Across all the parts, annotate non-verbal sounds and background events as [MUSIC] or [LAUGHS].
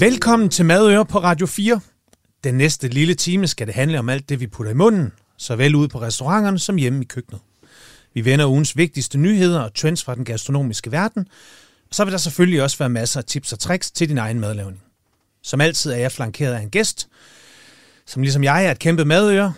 Velkommen til Madøre på Radio 4. Den næste lille time skal det handle om alt det, vi putter i munden, såvel ude på restauranterne som hjemme i køkkenet. Vi vender ugens vigtigste nyheder og trends fra den gastronomiske verden, og så vil der selvfølgelig også være masser af tips og tricks til din egen madlavning. Som altid er jeg flankeret af en gæst, som ligesom jeg er et kæmpe madøre,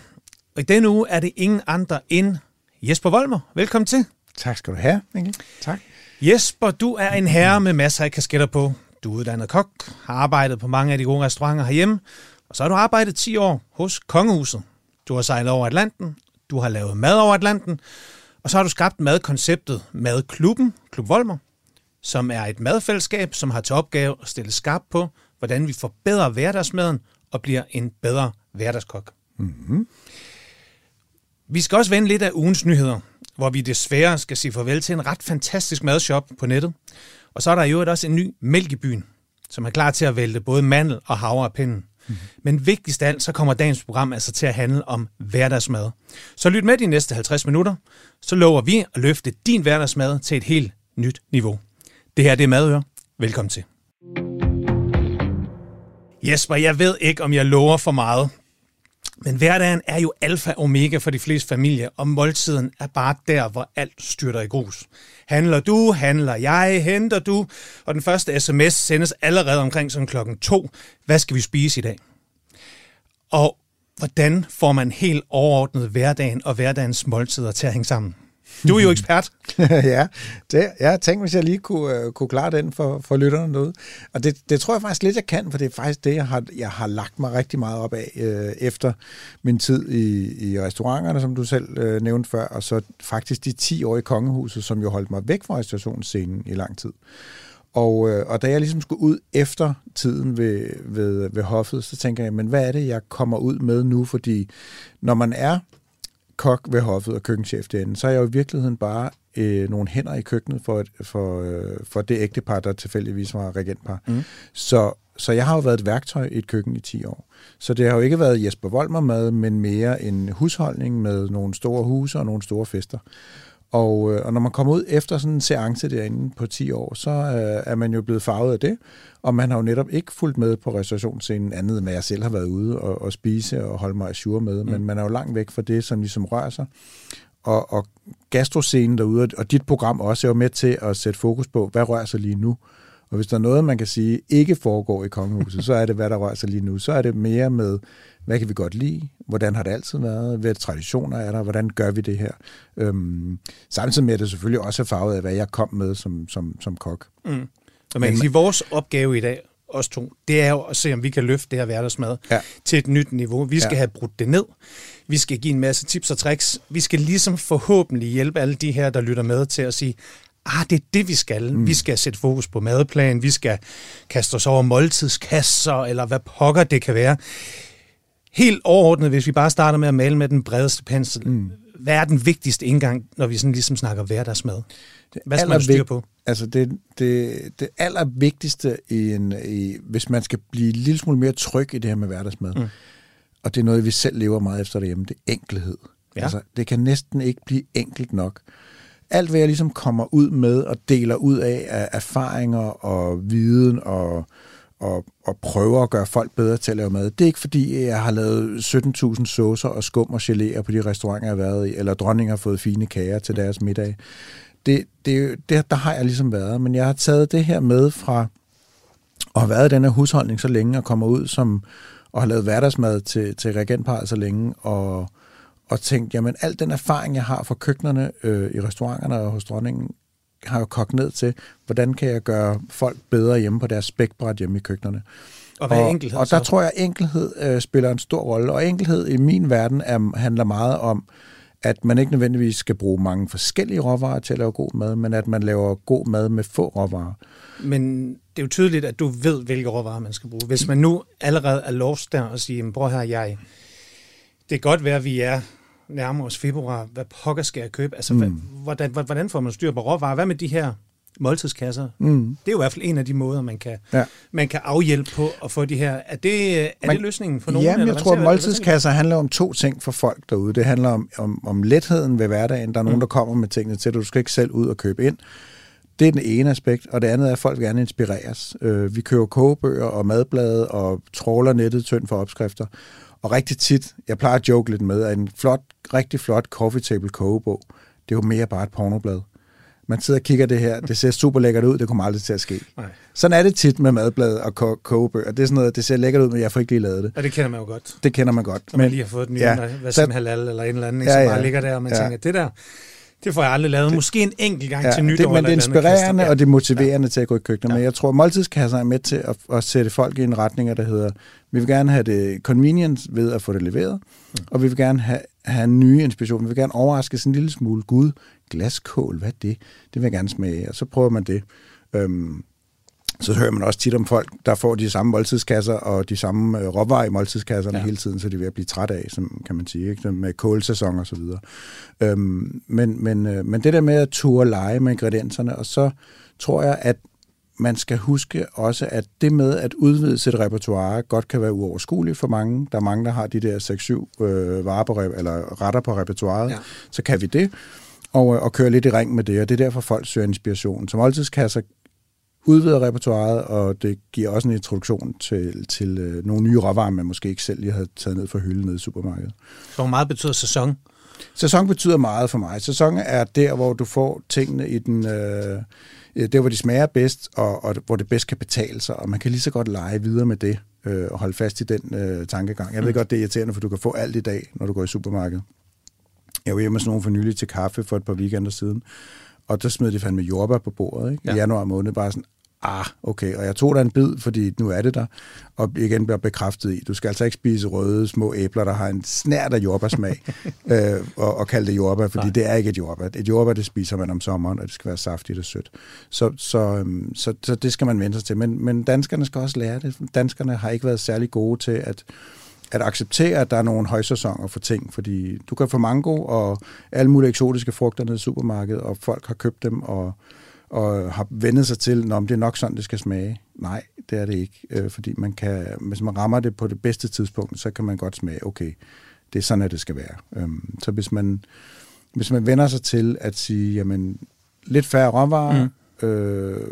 og i denne uge er det ingen andre end Jesper Volmer. Velkommen til. Tak skal du have, Mikkel. Tak. Jesper, du er en herre med masser af kasketter på. Du er uddannet kok, har arbejdet på mange af de gode restauranter herhjemme, og så har du arbejdet 10 år hos Kongehuset. Du har sejlet over Atlanten, du har lavet mad over Atlanten, og så har du skabt madkonceptet Madklubben, Klub Volmer, som er et madfællesskab, som har til opgave at stille skarp på, hvordan vi forbedrer hverdagsmaden og bliver en bedre hverdagskok. Mm-hmm. Vi skal også vende lidt af ugens nyheder, hvor vi desværre skal sige farvel til en ret fantastisk madshop på nettet. Og så er der jo også en ny mælk i byen, som er klar til at vælte både mandel og havre af pinden. Mm. Men vigtigst af alt, så kommer dagens program altså til at handle om hverdagsmad. Så lyt med de næste 50 minutter, så lover vi at løfte din hverdagsmad til et helt nyt niveau. Det her det er Madøre. Velkommen til. Jesper, jeg ved ikke, om jeg lover for meget, men hverdagen er jo alfa og omega for de fleste familier, og måltiden er bare der, hvor alt styrter i grus. Handler du, handler jeg, henter du, og den første sms sendes allerede omkring som klokken to. Hvad skal vi spise i dag? Og hvordan får man helt overordnet hverdagen og hverdagens måltider til at hænge sammen? Du er jo ekspert. [LAUGHS] ja, det, jeg tænkte, hvis jeg lige kunne, uh, kunne klare den for, for lytterne derude. Og det, det tror jeg faktisk lidt, jeg kan, for det er faktisk det, jeg har, jeg har lagt mig rigtig meget op af uh, efter min tid i, i restauranterne, som du selv uh, nævnte før, og så faktisk de 10 år i kongehuset, som jo holdt mig væk fra restaurationsscenen i lang tid. Og, øh, og da jeg ligesom skulle ud efter tiden ved, ved, ved hoffet, så tænker jeg, men hvad er det, jeg kommer ud med nu? Fordi når man er kok ved hoffet og køkkenchef derinde, så er jeg jo i virkeligheden bare øh, nogle hænder i køkkenet for, et, for, øh, for det ægtepar, der tilfældigvis var regentpar. Mm. Så, så jeg har jo været et værktøj i et køkken i 10 år. Så det har jo ikke været Jesper Volmer mad, men mere en husholdning med nogle store huse og nogle store fester. Og, øh, og når man kommer ud efter sådan en seance derinde på 10 år, så øh, er man jo blevet farvet af det, og man har jo netop ikke fulgt med på restaurationsscenen andet, end at jeg selv har været ude og, og spise og holde mig sure med, mm. men man er jo langt væk fra det, som ligesom rører sig. Og, og gastroscenen derude, og dit program også, er jo med til at sætte fokus på, hvad rører sig lige nu. Og hvis der er noget, man kan sige ikke foregår i kongehuset, så er det, hvad der rører sig lige nu. Så er det mere med, hvad kan vi godt lide? Hvordan har det altid været? Hvad traditioner er der? Hvordan gør vi det her? Øhm, samtidig med, at det selvfølgelig også er farvet af, hvad jeg kom med som, som, som kok. Mm. Og man kan sige, vores opgave i dag, os to, det er jo at se, om vi kan løfte det her hverdagsmad ja. til et nyt niveau. Vi skal ja. have brudt det ned. Vi skal give en masse tips og tricks. Vi skal ligesom forhåbentlig hjælpe alle de her, der lytter med til at sige, ah, det er det, vi skal. Mm. Vi skal sætte fokus på madplan, vi skal kaste os over måltidskasser, eller hvad pokker det kan være. Helt overordnet, hvis vi bare starter med at male med den bredeste pensel, mm. hvad er den vigtigste indgang, når vi sådan ligesom snakker hverdagsmad? Hvad skal man styre på? Altså det, det, det allervigtigste, i en, i, hvis man skal blive en lille smule mere tryg i det her med hverdagsmad, mm. og det er noget, vi selv lever meget efter derhjemme, det er enkelhed. Ja. Altså, det kan næsten ikke blive enkelt nok. Alt, hvad jeg ligesom kommer ud med og deler ud af, af erfaringer og viden og og, og prøver at gøre folk bedre til at lave mad. Det er ikke fordi, jeg har lavet 17.000 saucer og skum og geléer på de restauranter, jeg har været i, eller dronninger har fået fine kager til deres middag. Det, det, det, der har jeg ligesom været, men jeg har taget det her med fra at have været i den her husholdning så længe, og kommer ud som, og har lavet hverdagsmad til, til regentparet så længe, og, og tænkt, jamen al den erfaring, jeg har fra køkkenerne øh, i restauranterne og hos dronningen, har jo kogt ned til, hvordan kan jeg gøre folk bedre hjemme på deres spækbræt hjemme i køkkenerne. Og hvad er enkelhed? Og der så? tror jeg, at enkelhed øh, spiller en stor rolle. Og enkelhed i min verden er, handler meget om, at man ikke nødvendigvis skal bruge mange forskellige råvarer til at lave god mad, men at man laver god mad med få råvarer. Men det er jo tydeligt, at du ved, hvilke råvarer man skal bruge. Hvis man nu allerede er lost der og siger, bror her, jeg, det kan godt være, at vi er nærmer os februar, hvad pokker skal jeg købe? Altså, mm. hvordan, hvordan får man styr på råvarer? Hvad med de her måltidskasser? Mm. Det er jo i hvert fald en af de måder, man kan, ja. man kan afhjælpe på at få de her. Er det, er man, det løsningen for nogen? Jamen, jeg tror, at måltidskasser handler om to ting for folk derude. Det handler om, om, om letheden ved hverdagen. Der er nogen, mm. der kommer med tingene til dig. Du skal ikke selv ud og købe ind Det er den ene aspekt, og det andet er, at folk gerne inspireres. Øh, vi køber kogebøger og madblade og tråler nettet tyndt for opskrifter. Og rigtig tit, jeg plejer at joke lidt med, at en flot, rigtig flot coffee table kogebog, det er jo mere bare et pornoblad. Man sidder og kigger det her, det ser super lækkert ud, det kommer aldrig til at ske. Nej. Sådan er det tit med madblad og ko- kogebøger. Det er sådan noget, det ser lækkert ud, men jeg får ikke lige lavet det. Og det kender man jo godt. Det kender man godt. Når man lige har fået den i ja, hvad som halal eller en eller anden, ja, ja, så bare ligger der, og man ja. tænker, det der, det får jeg aldrig lavet. Måske en enkelt gang ja, til nytår. Det, men det er inspirerende, og det er motiverende ja. til at gå i køkkenet. Ja. Men jeg tror, måltidskasser er med til at, at sætte folk i en retning, der hedder, vi vil gerne have det convenience ved at få det leveret, mm. og vi vil gerne have, have en ny inspiration. Vi vil gerne overraske sådan en lille smule. Gud, glaskål, hvad er det? Det vil jeg gerne smage, og så prøver man det. Øhm, så hører man også tit om folk, der får de samme måltidskasser og de samme øh, råvarer i måltidskasserne ja. hele tiden, så de er ved at blive træt af, som kan man sige, ikke? med kålsæson og så videre. Øhm, men, men, øh, men det der med at ture lege med ingredienserne, og så tror jeg, at man skal huske også, at det med at udvide sit repertoire godt kan være uoverskueligt for mange. Der er mange, der har de der 6-7 øh, varer på, eller retter på repertoireet. Ja. Så kan vi det, og, og køre lidt i ring med det, og det er derfor, folk søger inspiration. Som måltidskasser udvider repertoireet, og det giver også en introduktion til, til øh, nogle nye råvarer, man måske ikke selv lige havde taget ned fra hylden nede i supermarkedet. Så hvor meget betyder sæson? Sæson betyder meget for mig. Sæson er der, hvor du får tingene i den... Øh, der, hvor de smager bedst, og, og hvor det bedst kan betale sig, og man kan lige så godt lege videre med det, øh, og holde fast i den øh, tankegang. Jeg ved mm. godt, det er irriterende, for du kan få alt i dag, når du går i supermarkedet. Jeg var hjemme sådan nogen for nylig til kaffe for et par weekender siden, og der smed de fandme jordbær på bordet ikke? i ja. januar måned. Bare sådan, ah, okay, og jeg tog der en bid, fordi nu er det der, og igen bliver bekræftet i, du skal altså ikke spise røde små æbler, der har en snært af jordbærsmag, [LAUGHS] øh, og, og kalde det jordbær, fordi Nej. det er ikke et jordbær. Et jordbær, det spiser man om sommeren, og det skal være saftigt og sødt. Så, så, øhm, så, så det skal man vente sig til. Men, men danskerne skal også lære det. Danskerne har ikke været særlig gode til at at acceptere, at der er nogle højsæsoner for ting, fordi du kan få mango og alle mulige eksotiske frugter nede i supermarkedet, og folk har købt dem og, og har vendet sig til, om det er nok sådan, det skal smage. Nej, det er det ikke, øh, fordi man kan, hvis man rammer det på det bedste tidspunkt, så kan man godt smage, okay, det er sådan, at det skal være. Øhm, så hvis man, hvis man vender sig til at sige, jamen, lidt færre råvarer, mm. øh,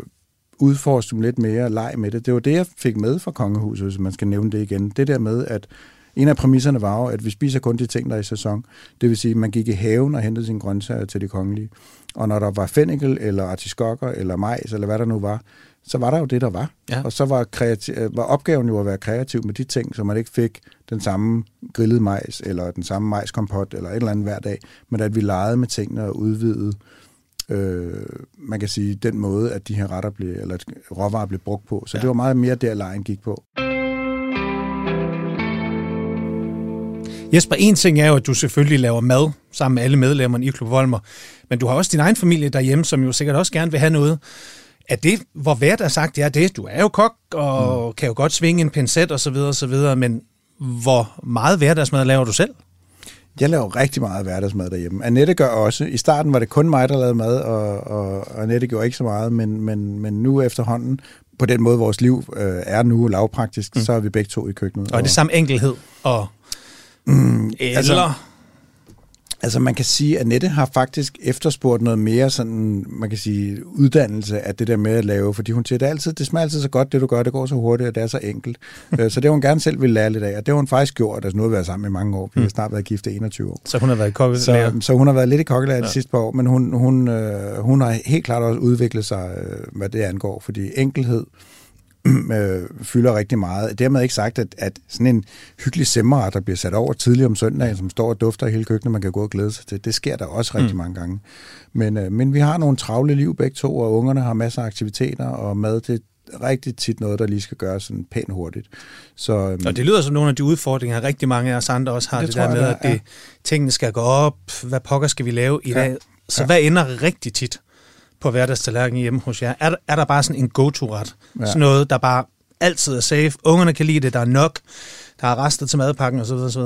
udforske dem lidt mere, leg med det. Det var det, jeg fik med fra kongehuset, hvis man skal nævne det igen. Det der med, at en af præmisserne var jo, at vi spiser kun de ting, der er i sæson. Det vil sige, at man gik i haven og hentede sine grøntsager til de kongelige. Og når der var fennikel, eller artiskokker, eller majs, eller hvad der nu var, så var der jo det, der var. Ja. Og så var, kreativ, var opgaven jo at være kreativ med de ting, så man ikke fik den samme grillede majs, eller den samme majskompot, eller et eller andet hver dag, men at vi legede med tingene og udvidede øh, man kan sige, den måde, at de her retter blev, eller råvarer blev brugt på. Så ja. det var meget mere der, lejen gik på. Jesper, en ting er jo, at du selvfølgelig laver mad sammen med alle medlemmerne i Klub Volmer, men du har også din egen familie derhjemme, som jo sikkert også gerne vil have noget. Er det, hvor værd er sagt, det er det? Du er jo kok, og mm. kan jo godt svinge en pincet og så videre, og så videre, men hvor meget hverdagsmad laver du selv? Jeg laver rigtig meget hverdagsmad derhjemme. Annette gør også. I starten var det kun mig, der lavede mad, og, og Annette gjorde ikke så meget, men, men, men nu efterhånden, på den måde vores liv øh, er nu lavpraktisk, mm. så er vi begge to i køkkenet. Og, og det samme enkelhed og Mm, Eller... Altså, altså man kan sige, at Nette har faktisk efterspurgt noget mere sådan, man kan sige, uddannelse af det der med at lave, fordi hun siger, det, altid, det smager altid så godt, det du gør, det går så hurtigt, og det er så enkelt. Øh, så det hun gerne selv vil lære lidt af, og det har hun faktisk gjort, altså nu har vi været sammen i mange år, vi har mm. snart været gift i 21 år. Så hun har været kokkelærer? Så, så hun har været lidt i kokkelærer ja. de sidste par år, men hun, hun, øh, hun har helt klart også udviklet sig, øh, hvad det angår, fordi enkelhed, øh, [CLEARS THROAT] fylder rigtig meget. Dermed ikke sagt, at, at sådan en hyggelig semmerret, der bliver sat over tidligere om søndagen, som står og dufter i hele køkkenet, man kan gå og glæde sig til, det sker der også rigtig mm. mange gange. Men, øh, men vi har nogle travle liv begge to, og ungerne har masser af aktiviteter, og mad det rigtig tit noget, der lige skal gøres sådan pænt hurtigt. Så, øhm, og det lyder som nogle af de udfordringer, rigtig mange af os andre også har, det, det der med, at det, ja. tingene skal gå op, hvad pokker skal vi lave i ja. dag? Så ja. hvad ender rigtig tit? på hverdagstallerkenen hjemme hos jer? Er, er der bare sådan en go-to-ret? Ja. Sådan noget, der bare altid er safe. Ungerne kan lide det, der er nok. Der er rester til madpakken osv. osv.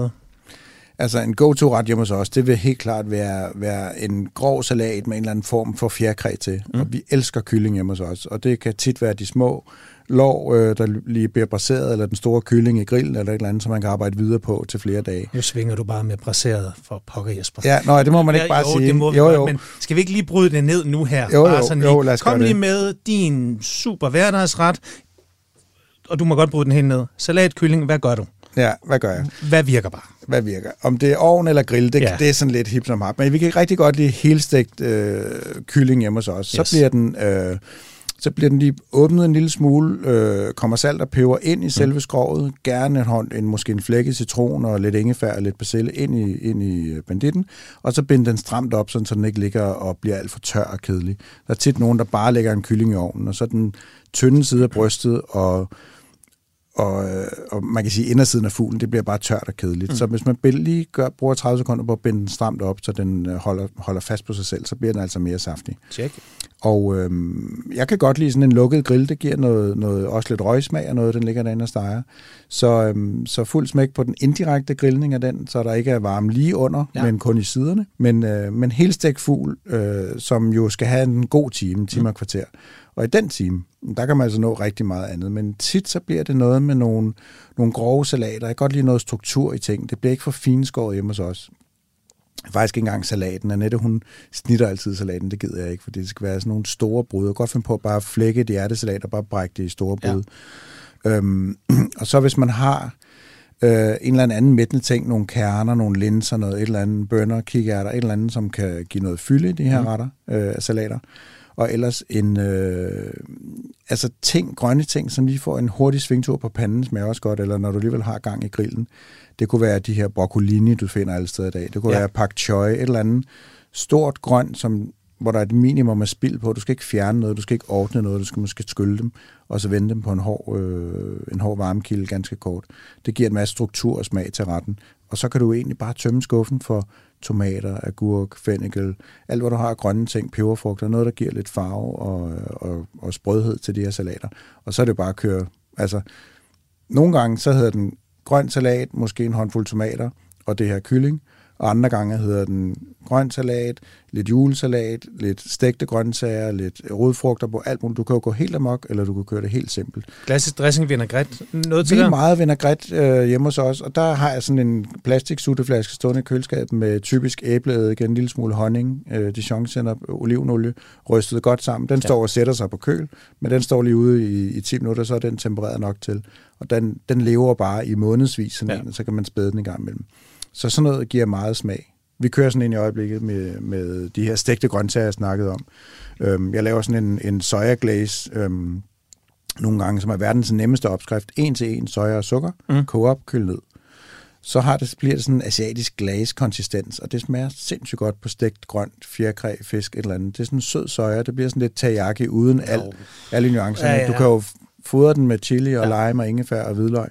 Altså en go-to-ret hjemme hos os, det vil helt klart være, være en grov salat med en eller anden form for fjerkræ til. Mm. Og vi elsker kylling hjemme hos os, og det kan tit være de små lår, øh, der lige bliver braseret, eller den store kylling i grillen, eller et eller andet, som man kan arbejde videre på til flere dage. Nu svinger du bare med braseret for pokker Jesper. Ja, nej, det må man ikke bare jo, sige. Det må jo, jo. men skal vi ikke lige bryde det ned nu her? Jo, bare jo, sådan jo, lige, lad os Kom lige det. med din super hverdagsret, og du må godt bryde den helt ned. Salat, kylling, hvad gør du? Ja, hvad gør jeg? Hvad virker bare? Hvad virker? Om det er ovn eller grill, det, Ja. ja. det er sådan lidt hip som hap. Men vi kan rigtig godt lide helstegt øh, kylling hjemme hos os. Så Yes. bliver den... Øh, så bliver den lige åbnet en lille smule, øh, kommer salt og peber ind i selve skrovet, gerne en, hånd, en, måske en flækket citron og lidt ingefær og lidt persille ind i, ind i øh, banditten, og så binder den stramt op, sådan, så den ikke ligger og bliver alt for tør og kedelig. Der er tit nogen, der bare lægger en kylling i ovnen, og så den tynde side af brystet og og, øh, og man kan sige, at indersiden af fuglen, det bliver bare tørt og kedeligt. Mm. Så hvis man lige gør, bruger 30 sekunder på at binde den stramt op, så den øh, holder, holder fast på sig selv, så bliver den altså mere saftig. Tjek. Og øh, jeg kan godt lide sådan en lukket grill, det giver noget, noget også lidt røgsmag og noget, den ligger derinde og steger. Så, øh, så fuld smæk på den indirekte grillning af den, så der ikke er varme lige under, Ja. men kun i siderne. Men, øh, men helt stegt fugl, øh, som jo skal have en god time, time og kvarter. Og i den time, der kan man altså nå rigtig meget andet. Men tit så bliver det noget med nogle, nogle grove salater. Jeg kan godt lide noget struktur i ting. Det bliver ikke for finskåret hjemme hos os. Faktisk ikke engang salaten. Annette, hun snitter altid salaten. Det gider jeg ikke, for det skal være sådan nogle store brud. Jeg kan godt finde på at bare flække et hjertesalat og bare brække det i store brud. Ja. Øhm, [CLEARS THROAT] og så hvis man har øh, en eller anden mættende ting, nogle kerner, nogle linser, noget, et eller andet bønner, kikærter, et eller andet, som kan give noget fylde i de her Mm. retter, øh, salater. Og ellers en, øh, altså ting, grønne ting, som lige får en hurtig svingtur på panden, smager også godt, eller når du alligevel har gang i grillen. Det kunne være de her broccolini, du finder alle steder i dag. Det kunne Ja. være pak choi, et eller andet stort grønt, som, hvor der er et minimum af spild på. Du skal ikke fjerne noget, du skal ikke ordne noget, du skal måske skylle dem, og så vende dem på en hård, øh, en hård varmekilde ganske kort. Det giver en masse struktur og smag til retten. Og så kan du egentlig bare tømme skuffen for tomater, agurk, fennikel, alt hvad du har af grønne ting, peberfrugter, noget, der giver lidt farve og, og, og sprødhed til de her salater. Og så er det bare at køre, altså, nogle gange så hedder den grøn salat, måske en håndfuld tomater, og det her kylling, og andre gange hedder den grøn salat, lidt julesalat, lidt stegte grøntsager, lidt rodfrugter på alt muligt. Du kan jo gå helt amok, eller du kan køre det helt simpelt. Klassisk dressing, vinaigrette. Noget Vi til er dig? meget vinaigrette øh, hjemme hos os, og der har jeg sådan en plastiksutteflaske stående i køleskabet med typisk æbleeddike, en lille smule honning, øh, dijonsenap, olivenolie, rystet godt sammen. Den Ja. står og sætter sig på køl, men den står lige ude i, i 10 minutter, så er den tempereret nok til. Og den, den lever bare i månedsvis, sådan Ja. en, så kan man spæde den en gang imellem. Så sådan noget giver meget smag. Vi kører sådan en i øjeblikket med, med de her stegte grøntsager, jeg snakkede om. Øhm, jeg laver sådan en, en soja glaze, øhm, nogle gange, som er verdens nemmeste opskrift. En til en soja og sukker, Mm. koge op, køl ned. Så har det, bliver det sådan en asiatisk glaze-konsistens, og det smager sindssygt godt på stegt grønt, fjerkræ, fisk, et eller andet. Det er sådan en sød soja, det bliver sådan lidt teriyaki uden al, alle nuancerne. Ja, Ja. Du kan jo fodre den med chili og ja. lime og ingefær og hvidløg,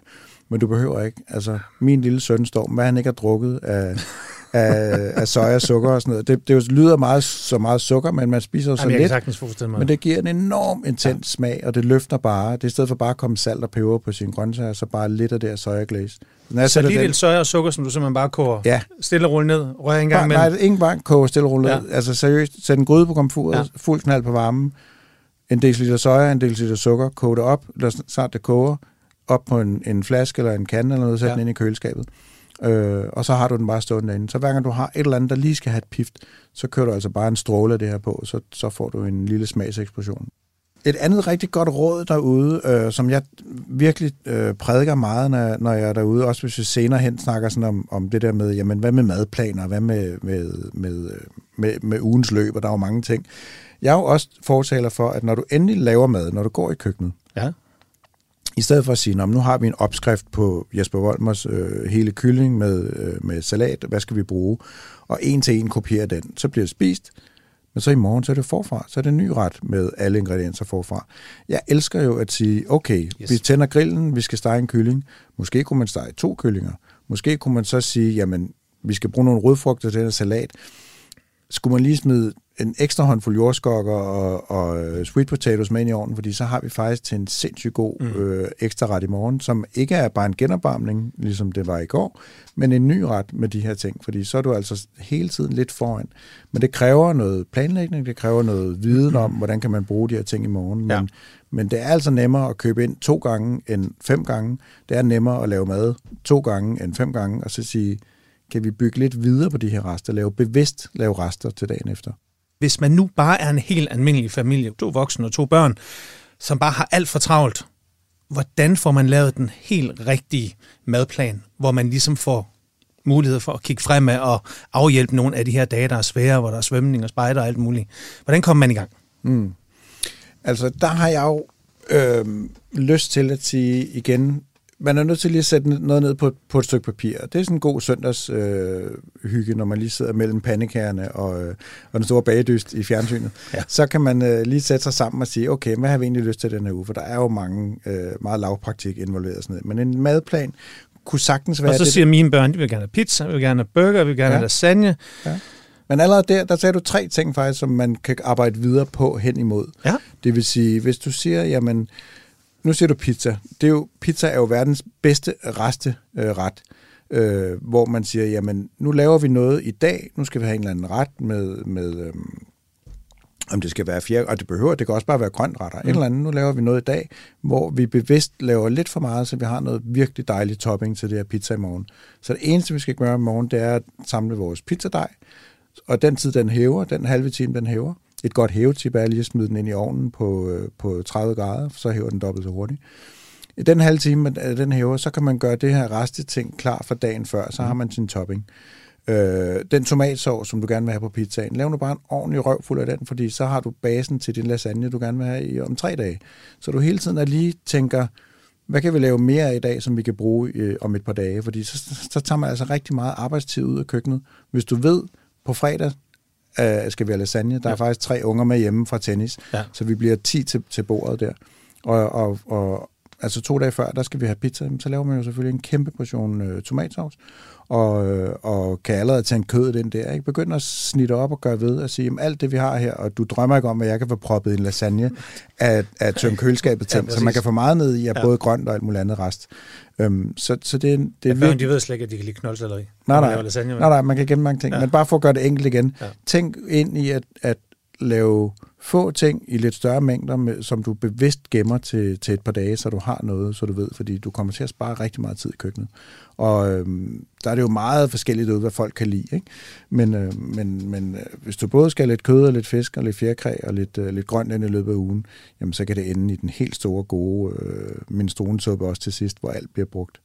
men du behøver ikke. Altså, min lille søn står, hvad han ikke har drukket af, af, af soja, sukker og sådan noget. Det, det jo lyder meget, så meget sukker, men man spiser jo så Jamen, lidt. Men det giver en enorm intens ja. smag, og det løfter bare. Det er i stedet for bare at komme salt og peber på sine grøntsager, så bare lidt af det her sojaglæs. Når så lige del soja og sukker, som du simpelthen bare koger Ja. stille og roligt ned, rører en gang Bare, imellem. nej, ingen bank, koge stille og roligt. Ja. Ja. Altså seriøst, sæt en gryde på komfuret, Ja. fuld knald på varmen, en deciliter soja, en deciliter sukker, koge det op, lad snart det koger, op på en, en flaske eller en kande eller noget, sæt Ja. den ind i køleskabet. Øh, og så har du den bare stående derinde. Så hver gang du har et eller andet, der lige skal have et pift, så kører du altså bare en stråle af det her på, så, så får du en lille smagseksplosion. Et andet rigtig godt råd derude, øh, som jeg virkelig øh, prædiker meget, når, når jeg er derude, også hvis vi senere hen snakker sådan om, om det der med, jamen hvad med madplaner, hvad med, med, med, med, med ugens løb, og der er jo mange ting. Jeg er jo også fortaler for, at når du endelig laver mad, når du går i køkkenet, Ja. I stedet for at sige, "Nå, men nu har vi en opskrift på Jesper Volmers øh, hele kylling med, øh, med salat, hvad skal vi bruge? Og en til en kopiere den, så bliver det spist, men så i morgen, så er det forfra. Så er det en ny ret med alle ingredienser forfra. Jeg elsker jo at sige, okay, Yes. vi tænder grillen, vi skal stege en kylling. Måske kunne man stege to kyllinger. Måske kunne man så sige, jamen, vi skal bruge nogle rødfrugter til den her salat. Skulle man lige smide en ekstra håndfuld jordskokker og, og øh, sweet potatoes med ind i ovnen, fordi så har vi faktisk til en sindssygt god mm. øh, ekstra ret i morgen, som ikke er bare en genopvarmning, ligesom det var i går, men en ny ret med de her ting, fordi så er du altså hele tiden lidt foran. Men det kræver noget planlægning, det kræver noget viden om, hvordan kan man bruge de her ting i morgen, men, ja. men det er altså nemmere at købe ind to gange end fem gange. Det er nemmere at lave mad to gange end fem gange, og så sige, kan vi bygge lidt videre på de her rester, lave bevidst lave rester til dagen efter. Hvis man nu bare er en helt almindelig familie, to voksne og to børn, som bare har alt for travlt, hvordan får man lavet den helt rigtige madplan, hvor man ligesom får mulighed for at kigge fremad og afhjælpe nogle af de her dage, der er svære, hvor der er svømning og spejder og alt muligt. Hvordan kommer man i gang? Mm. Altså, der har jeg jo øh, lyst til at sige igen, man er nødt til lige at sætte noget ned på, på et stykke papir. Det er sådan en god søndags øh, hygge, når man lige sidder mellem pandekærne og, øh, og den store bagedyst i fjernsynet. [LAUGHS] Ja. Så kan man øh, lige sætte sig sammen og sige, okay, hvad har vi egentlig lyst til den her uge? For der er jo mange øh, meget lavpraktik involveret. Sådan noget. Men en madplan kunne sagtens være... Og så det, siger mine børn, de vil gerne have pizza, de vil gerne have burger, de vil gerne ja. have lasagne. Ja. Men allerede der, der sagde du tre ting faktisk, som man kan arbejde videre på hen imod. Ja. Det vil sige, hvis du siger, jamen, nu siger du pizza. Det er jo, pizza er jo verdens bedste reste øh, ret, øh, hvor man siger, jamen, nu laver vi noget i dag, nu skal vi have en eller anden ret med, med øh, om det skal være fjerde, og det behøver, det kan også bare være grønt retter. Mm. Et eller andet, nu laver vi noget i dag, hvor vi bevidst laver lidt for meget, så vi har noget virkelig dejligt topping til det her pizza i morgen. Så det eneste, vi skal gøre i morgen, det er at samle vores pizzadej, og den tid, den hæver, den halve time, den hæver. Et godt hævetip er lige at smide den ind i ovnen på, øh, på 30 grader, så hæver den dobbelt så hurtigt. I den halve time, den hæver, så kan man gøre det her reste ting klar for dagen før, så har man sin topping. Øh, den tomatsovs, som du gerne vil have på pizzaen, lav nu bare en ordentlig røv fuld af den, fordi så har du basen til din lasagne, du gerne vil have i, om tre dage. Så du hele tiden er lige tænker, hvad kan vi lave mere af i dag, som vi kan bruge øh, om et par dage? Fordi så, så tager man altså rigtig meget arbejdstid ud af køkkenet. Hvis du ved, på fredag øh, skal have lasagne, der ja. er faktisk tre unger med hjemme fra tennis, ja. så vi bliver 10 til, til bordet der. Og, og, og altså to dage før, der skal vi have pizza, så laver man jo selvfølgelig en kæmpe portion øh, tomatsovs, og, øh, og kan allerede tænke kødet ind der. Ikke? Begynd at snitte op og gøre ved at sige, alt det vi har her, og du drømmer ikke om, at jeg kan få proppet en lasagne af, af tømme køleskabet til, ja, så man kan få meget ned i, af ja. både grønt og alt muligt andet rest. Um, så, så det, det er ja, virkelig... de ved slet ikke, at de kan lide knoldselleri. Nej, nej, lasagne, nej, nej, man kan gemme mange ting. Ja. Men bare for at gøre det enkelt igen. Ja. Tænk ind i at, at lave få ting i lidt større mængder, med, som du bevidst gemmer til, til et par dage, så du har noget, så du ved, fordi du kommer til at spare rigtig meget tid i køkkenet. Og øhm, der er det jo meget forskelligt ud, hvad folk kan lide. Ikke? Men, øh, men, men øh, hvis du både skal have lidt kød og lidt fisk og lidt fjerkræ og lidt, øh, lidt grønt ind i løbet af ugen, jamen så kan det ende i den helt store gode øh, minestronesuppe også til sidst, hvor alt bliver brugt.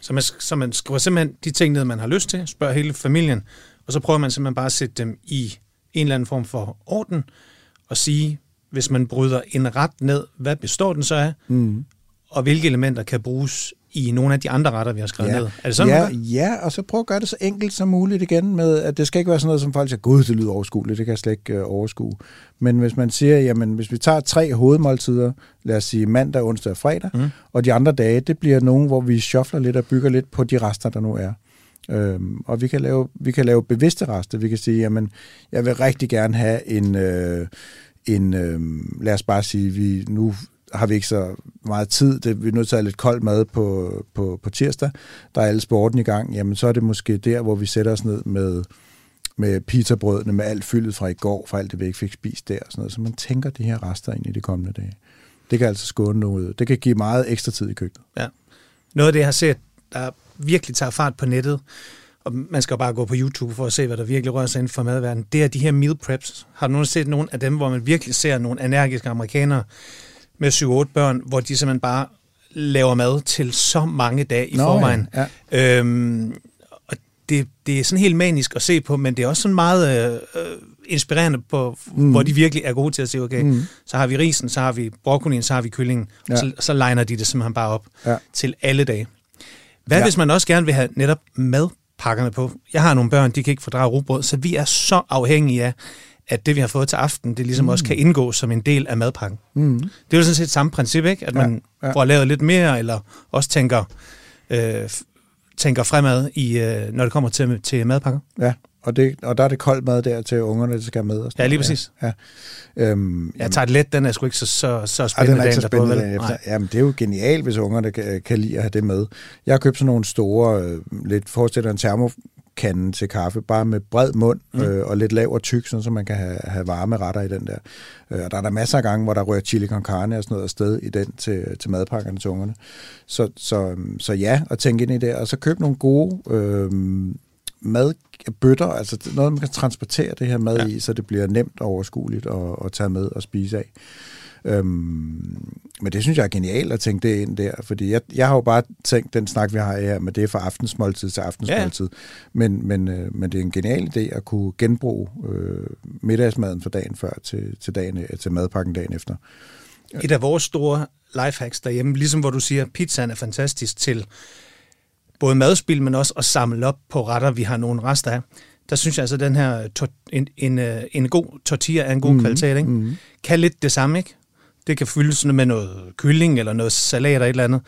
Så man, så man skriver simpelthen de ting ned, man har lyst til, spørger hele familien, og så prøver man simpelthen bare at sætte dem i en eller anden form for orden, og sige, hvis man bryder en ret ned, hvad består den så af, mm. og hvilke elementer kan bruges i nogle af de andre retter, vi har skrevet ja. ned. Er det sådan, ja, ja, og så prøv at gøre det så enkelt som muligt igen med, at det skal ikke være sådan noget, som folk siger, gud, det lyder overskueligt, det kan jeg slet ikke uh, overskue. Men hvis man siger, jamen hvis vi tager tre hovedmåltider, lad os sige mandag, onsdag og fredag, mm. og de andre dage, det bliver nogen, hvor vi shuffler lidt og bygger lidt på de rester, der nu er. Øhm, og vi kan, lave, vi kan lave bevidste rester. Vi kan sige, jamen, jeg vil rigtig gerne have en, øh, en øh, lad os bare sige, vi nu har vi ikke så meget tid. Det, vi er nødt til at have lidt kold mad på, på, på tirsdag. Der er alle sporten i gang. Jamen, så er det måske der, hvor vi sætter os ned med, med pizzabrødene, med alt fyldet fra i går, fra alt det, vi ikke fik spist der. Og sådan noget. Så man tænker de her rester ind i de kommende dage. Det kan altså skåne noget. Det kan give meget ekstra tid i køkkenet. Ja. Noget af det, jeg har set, der virkelig tager fart på nettet, og man skal bare gå på YouTube for at se, hvad der virkelig rører sig inden for madverdenen, det er de her meal preps. Har du nogensinde set nogle af dem, hvor man virkelig ser nogle energiske amerikanere med 7-8 børn, hvor de simpelthen bare laver mad til så mange dage i Nå, forvejen. Ja, ja. Øhm, og det, det er sådan helt manisk at se på, men det er også sådan meget øh, øh, inspirerende på, mm. hvor de virkelig er gode til at sige, okay, mm. så har vi risen, så har vi broccolien, så har vi kyllingen, ja. og så, så legner de det simpelthen bare op ja. til alle dage. Hvad ja. hvis man også gerne vil have netop madpakkerne på? Jeg har nogle børn, de kan ikke fordrage rugbrød, så vi er så afhængige af, at det, vi har fået til aften, det ligesom mm. også kan indgå som en del af madpakken. Mm. Det er jo sådan set samme princip, ikke? At man ja, ja. får lavet lidt mere, eller også tænker, øh, tænker fremad, i, øh, når det kommer til, til madpakker. Ja, og, det, og der er det koldt mad der til ungerne, der skal med. Og ja, lige præcis. Ja. Ja. Øhm, jeg tager det let, den er sgu ikke så, så, så spændende. Ja, den er ikke så spændende dagen efter. Jamen, det er jo genialt, hvis ungerne kan, kan lide at have det med. Jeg har købt sådan nogle store, øh, lidt forestiller en termo kande til kaffe, bare med bred mund mm. øh, og lidt lav og tyk, sådan, så man kan have, have varme retter i den der. Øh, og der er der masser af gange, hvor der rører chili con carne og sådan noget afsted i den til, til madpakkerne til ungerne. Så, så, så ja, og tænke ind i det. Og så køb nogle gode øh, madbøtter, altså noget, man kan transportere det her mad ja. i, så det bliver nemt og overskueligt at, at tage med og spise af. Øhm, men det synes jeg er genialt at tænke det ind der, fordi jeg, jeg har jo bare tænkt den snak, vi har her, med det er fra aftensmåltid til aftensmåltid. Ja. Men, men, øh, men det er en genial idé at kunne genbruge øh, middagsmaden for dagen før til, til, dagen, til madpakken dagen efter. Et af vores store lifehacks derhjemme, ligesom hvor du siger, pizzaen er fantastisk til både madspil, men også at samle op på retter, vi har nogle rester af. Der synes jeg altså, at den her en, en, øh, en god tortilla er en god mm, kvalitet. Ikke? Mm. Kan lidt det samme, ikke? Det kan fyldes med noget kylling eller noget salat eller et eller andet.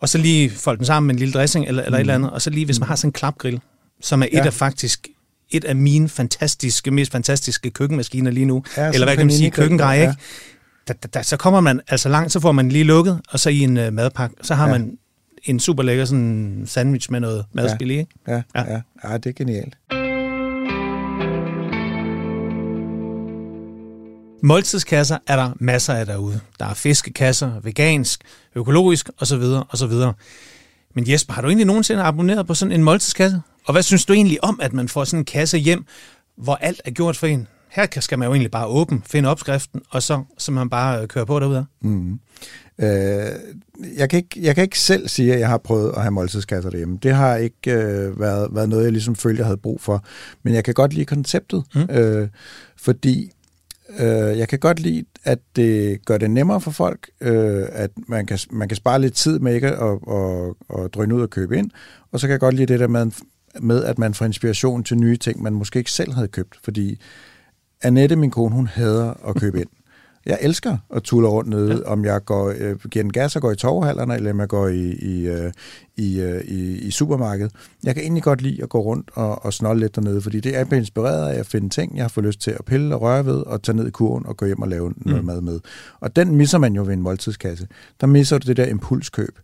Og så lige folde den sammen med en lille dressing eller, eller mm. et eller andet. Og så lige, hvis man mm. har sådan en klapgrill, som er et ja. af faktisk et af mine fantastiske, mest fantastiske køkkenmaskiner lige nu. Ja, eller hvad kan man sige, køkkengrej, ja. ikke? Da, da, da, så kommer man altså langt, så får man lige lukket, og så i en uh, madpakke, så har ja. man en super lækker sådan sandwich med noget madspil i, ikke? Ja, ja, ja. ja, det er genialt. Måltidskasser er der masser af derude. Der er fiskekasser, vegansk, økologisk osv. osv. Men Jesper, har du egentlig nogensinde abonneret på sådan en måltidskasse? Og hvad synes du egentlig om, at man får sådan en kasse hjem, hvor alt er gjort for en? Her skal man jo egentlig bare åbne, finde opskriften, og så, så man bare kører på derude. Mm. Øh, jeg, kan ikke, jeg kan ikke selv sige, at jeg har prøvet at have måltidskasser derhjemme. Det har ikke øh, været, været noget, jeg ligesom følte, jeg havde brug for. Men jeg kan godt lide konceptet, mm. øh, fordi Øh, jeg kan godt lide, at det gør det nemmere for folk, øh, at man kan, man kan spare lidt tid med ikke at, at, at, at drøne ud og købe ind. Og så kan jeg godt lide det der med, med, at man får inspiration til nye ting, man måske ikke selv havde købt. Fordi Annette, min kone, hun hader at købe ind. Jeg elsker at tulle rundt nede, ja. om jeg går, øh, giver en gas og går i torvehallerne, eller om jeg går i, i, øh, i, øh, i, i supermarkedet. Jeg kan egentlig godt lide at gå rundt og, og snolle lidt dernede, fordi det er blevet inspireret af at finde ting, jeg har fået lyst til at pille og røre ved, og tage ned i kurven og gå hjem og lave mm. noget mad med. Og den misser man jo ved en måltidskasse. Der misser du det der impulskøb.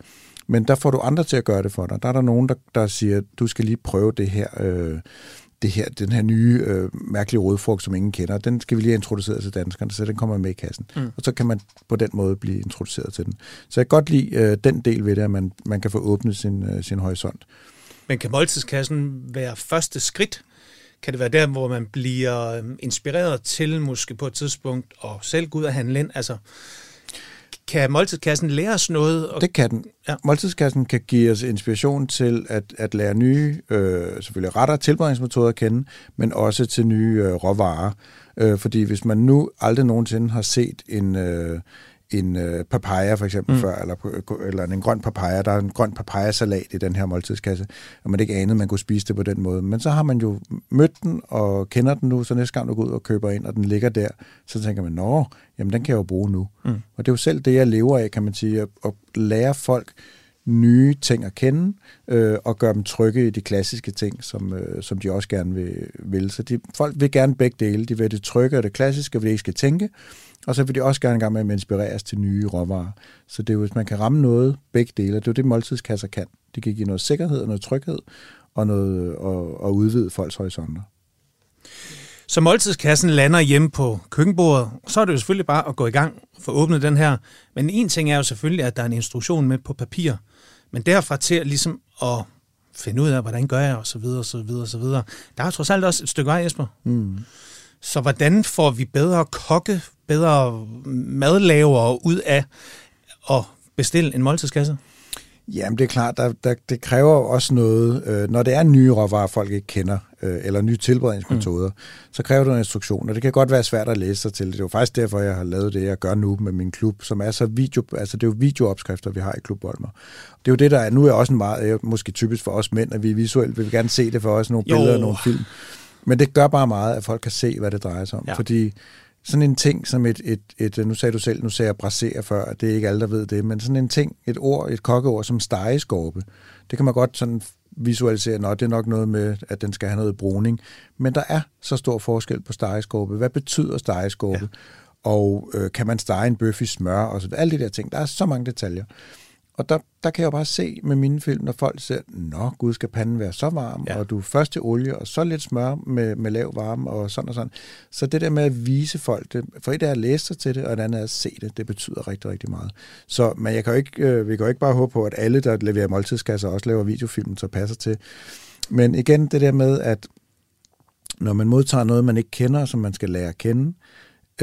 Men der får du andre til at gøre det for dig. Der er der nogen, der, der siger, du skal lige prøve det her... Øh, det her, den her nye øh, mærkelige rådfrugt, som ingen kender, den skal vi lige have introduceret til danskerne, så den kommer med i kassen. Mm. Og så kan man på den måde blive introduceret til den. Så jeg kan godt lide øh, den del ved det, at man, man kan få åbnet sin, øh, sin horisont. Men kan måltidskassen være første skridt? Kan det være der, hvor man bliver øh, inspireret til måske på et tidspunkt og selv gå ud og handle ind? Altså, kan måltidskassen lære os noget? Og... Det kan den. Ja. Måltidskassen kan give os inspiration til at, at lære nye, øh, selvfølgelig retter og tilberedningsmetoder at kende, men også til nye øh, råvarer. Øh, fordi hvis man nu aldrig nogensinde har set en, øh, en øh, papaya for eksempel mm. før, eller, eller en grøn papaya. Der er en grøn papayasalat i den her måltidskasse, og man ikke anede, man kunne spise det på den måde. Men så har man jo mødt den og kender den nu, så næste gang du går ud og køber ind, og den ligger der, så tænker man, nå, jamen den kan jeg jo bruge nu. Mm. Og det er jo selv det, jeg lever af, kan man sige, at, at lære folk nye ting at kende, øh, og gøre dem trygge i de klassiske ting, som, øh, som de også gerne vil. vil. Så de, folk vil gerne begge dele. De vil det trygge og det klassiske, og de ikke skal tænke, og så vil de også gerne gang med at inspireres til nye råvarer. Så det er jo, hvis man kan ramme noget, begge dele, det er jo det, måltidskasser kan. Det kan give noget sikkerhed og noget tryghed, og, noget, øh, og, og udvide folks horisonter. Så måltidskassen lander hjemme på køkkenbordet, så er det jo selvfølgelig bare at gå i gang for at åbne den her. Men en ting er jo selvfølgelig, at der er en instruktion med på papir. Men derfra til ligesom at finde ud af, hvordan gør jeg, og så videre, og så videre, og så videre. Der er trods alt også et stykke vej, Jesper. Mm. Så hvordan får vi bedre kokke, bedre madlavere ud af at bestille en måltidskasse? Jamen, det er klart, der, der, det kræver også noget, øh, når det er nye råvarer, folk ikke kender, øh, eller nye tilberedningsmetoder, mm. så kræver det en instruktion, og det kan godt være svært at læse sig til. Det er jo faktisk derfor, jeg har lavet det, jeg gør nu med min klub, som er så video, altså det er jo videoopskrifter, vi har i Klub Bolmer. Det er jo det, der er, nu er også en meget, måske typisk for os mænd, at vi visuelt vil gerne se det for os, nogle jo. billeder og nogle film. Men det gør bare meget, at folk kan se, hvad det drejer sig om. Ja. Fordi sådan en ting som et, et, et, nu sagde du selv, nu sagde jeg brasere før, det er ikke alle, der ved det, men sådan en ting, et ord, et kokkeord som stegeskorpe, det kan man godt sådan visualisere, at det er nok noget med, at den skal have noget bruning. Men der er så stor forskel på stegeskorpe. Hvad betyder stegeskorpe? Ja. Og øh, kan man stege en bøf i smør? Og så, alle de der ting. Der er så mange detaljer. Og der, der kan jeg jo bare se med mine film, når folk siger, nå gud, skal panden være så varm, ja. og du er først til olie, og så lidt smør med, med lav varme, og sådan og sådan. Så det der med at vise folk det, for et er at læse sig til det, og et andet er at se det, det betyder rigtig, rigtig meget. Så, men jeg kan jo ikke, øh, vi kan jo ikke bare håbe på, at alle, der leverer måltidskasser, også laver videofilm, så passer til. Men igen, det der med, at når man modtager noget, man ikke kender, som man skal lære at kende,